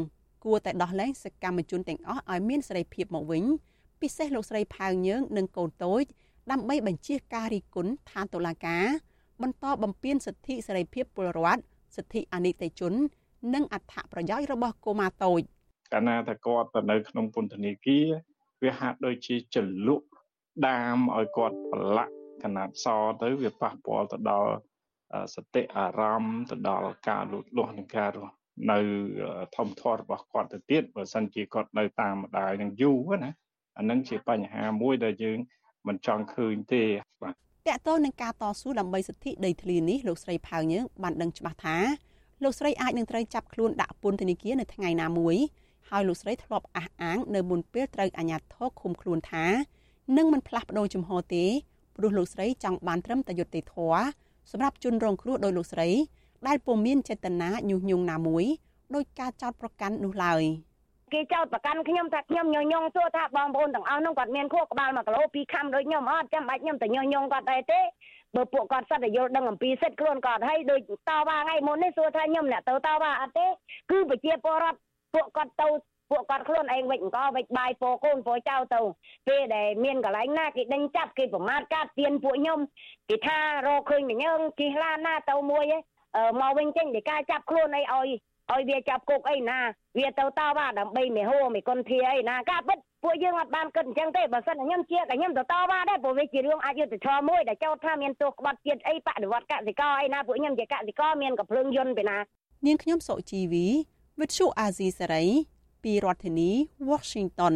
គួរតែដោះលែងសកម្មជនទាំងអស់ឲ្យមានសេរីភាពមកវិញពិសេសលោកស្រីផៅយើងនិងកូនតូច ដើម្បីបញ្ជាការរីគុណឋានតុលាការ បន្តបំពេញសិទ្ធិសេរីភាពពលរដ្ឋសិទ្ធិអនិច្ចជន និងអត្ថប្រយោជន៍របស់កុមារតូចកាលណាតែគាត់ទៅនៅក្នុងពន្ធនាគារវាហាក់ដូចជាចលក់ដាមឲ្យគាត់ប្រឡាក់កណាត់សទៅវាប៉ះពាល់ទៅដល់សតិអារម្មណ៍ទៅដល់ការលូតលាស់និងការរស់នៅធម្មធម៌របស់គាត់ទៅទៀតបើសិនជាគាត់នៅតាមម្ដាយនឹងយូរណាអានឹងជាបញ្ហាមួយដែលយើង មិនចង់ឃើញទេបាទតកតទៅនឹងការតស៊ូដើម្បីសិទ្ធិដីធ្លីនេះលោកស្រីផៅយើងបានដឹងច្បាស់ថាលោកស្រីអាចនឹងត្រូវចាប់ខ្លួនដាក់ពន្ធនាគារនៅថ្ងៃណាមួយហើយលោកស្រីធ្លាប់អះអាងនៅមុនពេលត្រូវអាជ្ញាធរឃុំខ្លួនថានឹងមិនផ្លាស់ប្ដូរជំហរទេព្រោះលោកស្រីចង់បានត្រឹមតែយុត្តិធម៌សម្រាប់ជនរងគ្រោះដោយលោកស្រី ដែលពុំមានចេតនាញុះញង់ណាមួយដោយការចោទប្រកាន់នោះឡើយ គេចោទប្រកាន់ខ្ញុំថាខ្ញុំញញងសួរថាបងប្អូនទាំងអស់នោះគាត់មានខួរក្បាល1គីឡូ2ខាំដូចខ្ញុំអត់ចាំបាច់ខ្ញុំទៅញញងគាត់ដែរទេបើពួកគាត់សិតតែយល់ដឹងអំពីសិទ្ធិខ្លួនគាត់ហើយដូចតវ៉ាថ្ងៃមុននេះសួរថាខ្ញុំអ្នកទៅតវ៉ាអត់ទេគឺប្រជាពលរដ្ឋពួកគាត់ទៅពួកគាត់ខ្លួនឯងវិចអង្គវិចបាយពោកូនពោចៅទៅពេលដែលមានកន្លែងណាគេដេញចាប់គេប្រមាថកាត់ទៀនពួកខ្ញុំគេថារកឃើញម្ញើងជិះឡានណាទៅមួយមកវិញចេញពីការចាប់ខ្លួនអីឲ្យ ឲ្យវាចាប់គុកអីណាវាទៅតវ៉ាដើម្បីមេហោមេគុនធាអីណាការពិតពួកយើងអត់បានគិតអញ្ចឹងទេបើសិនខ្ញុំជាក៏ខ្ញុំទៅតវ៉ាដែរព្រោះវាជារឿងអយុត្តិធម៌មួយដែលចោទថាមានទោសក្បត់ជាតិអីបដិវត្តកសិករអីណាពួកខ្ញុំជាកសិករមានកំភ្លើងយន្តពីណានាងខ្ញុំសុជីវីវិទ្យុអាស៊ីសេរីពីរដ្ឋធានី Washington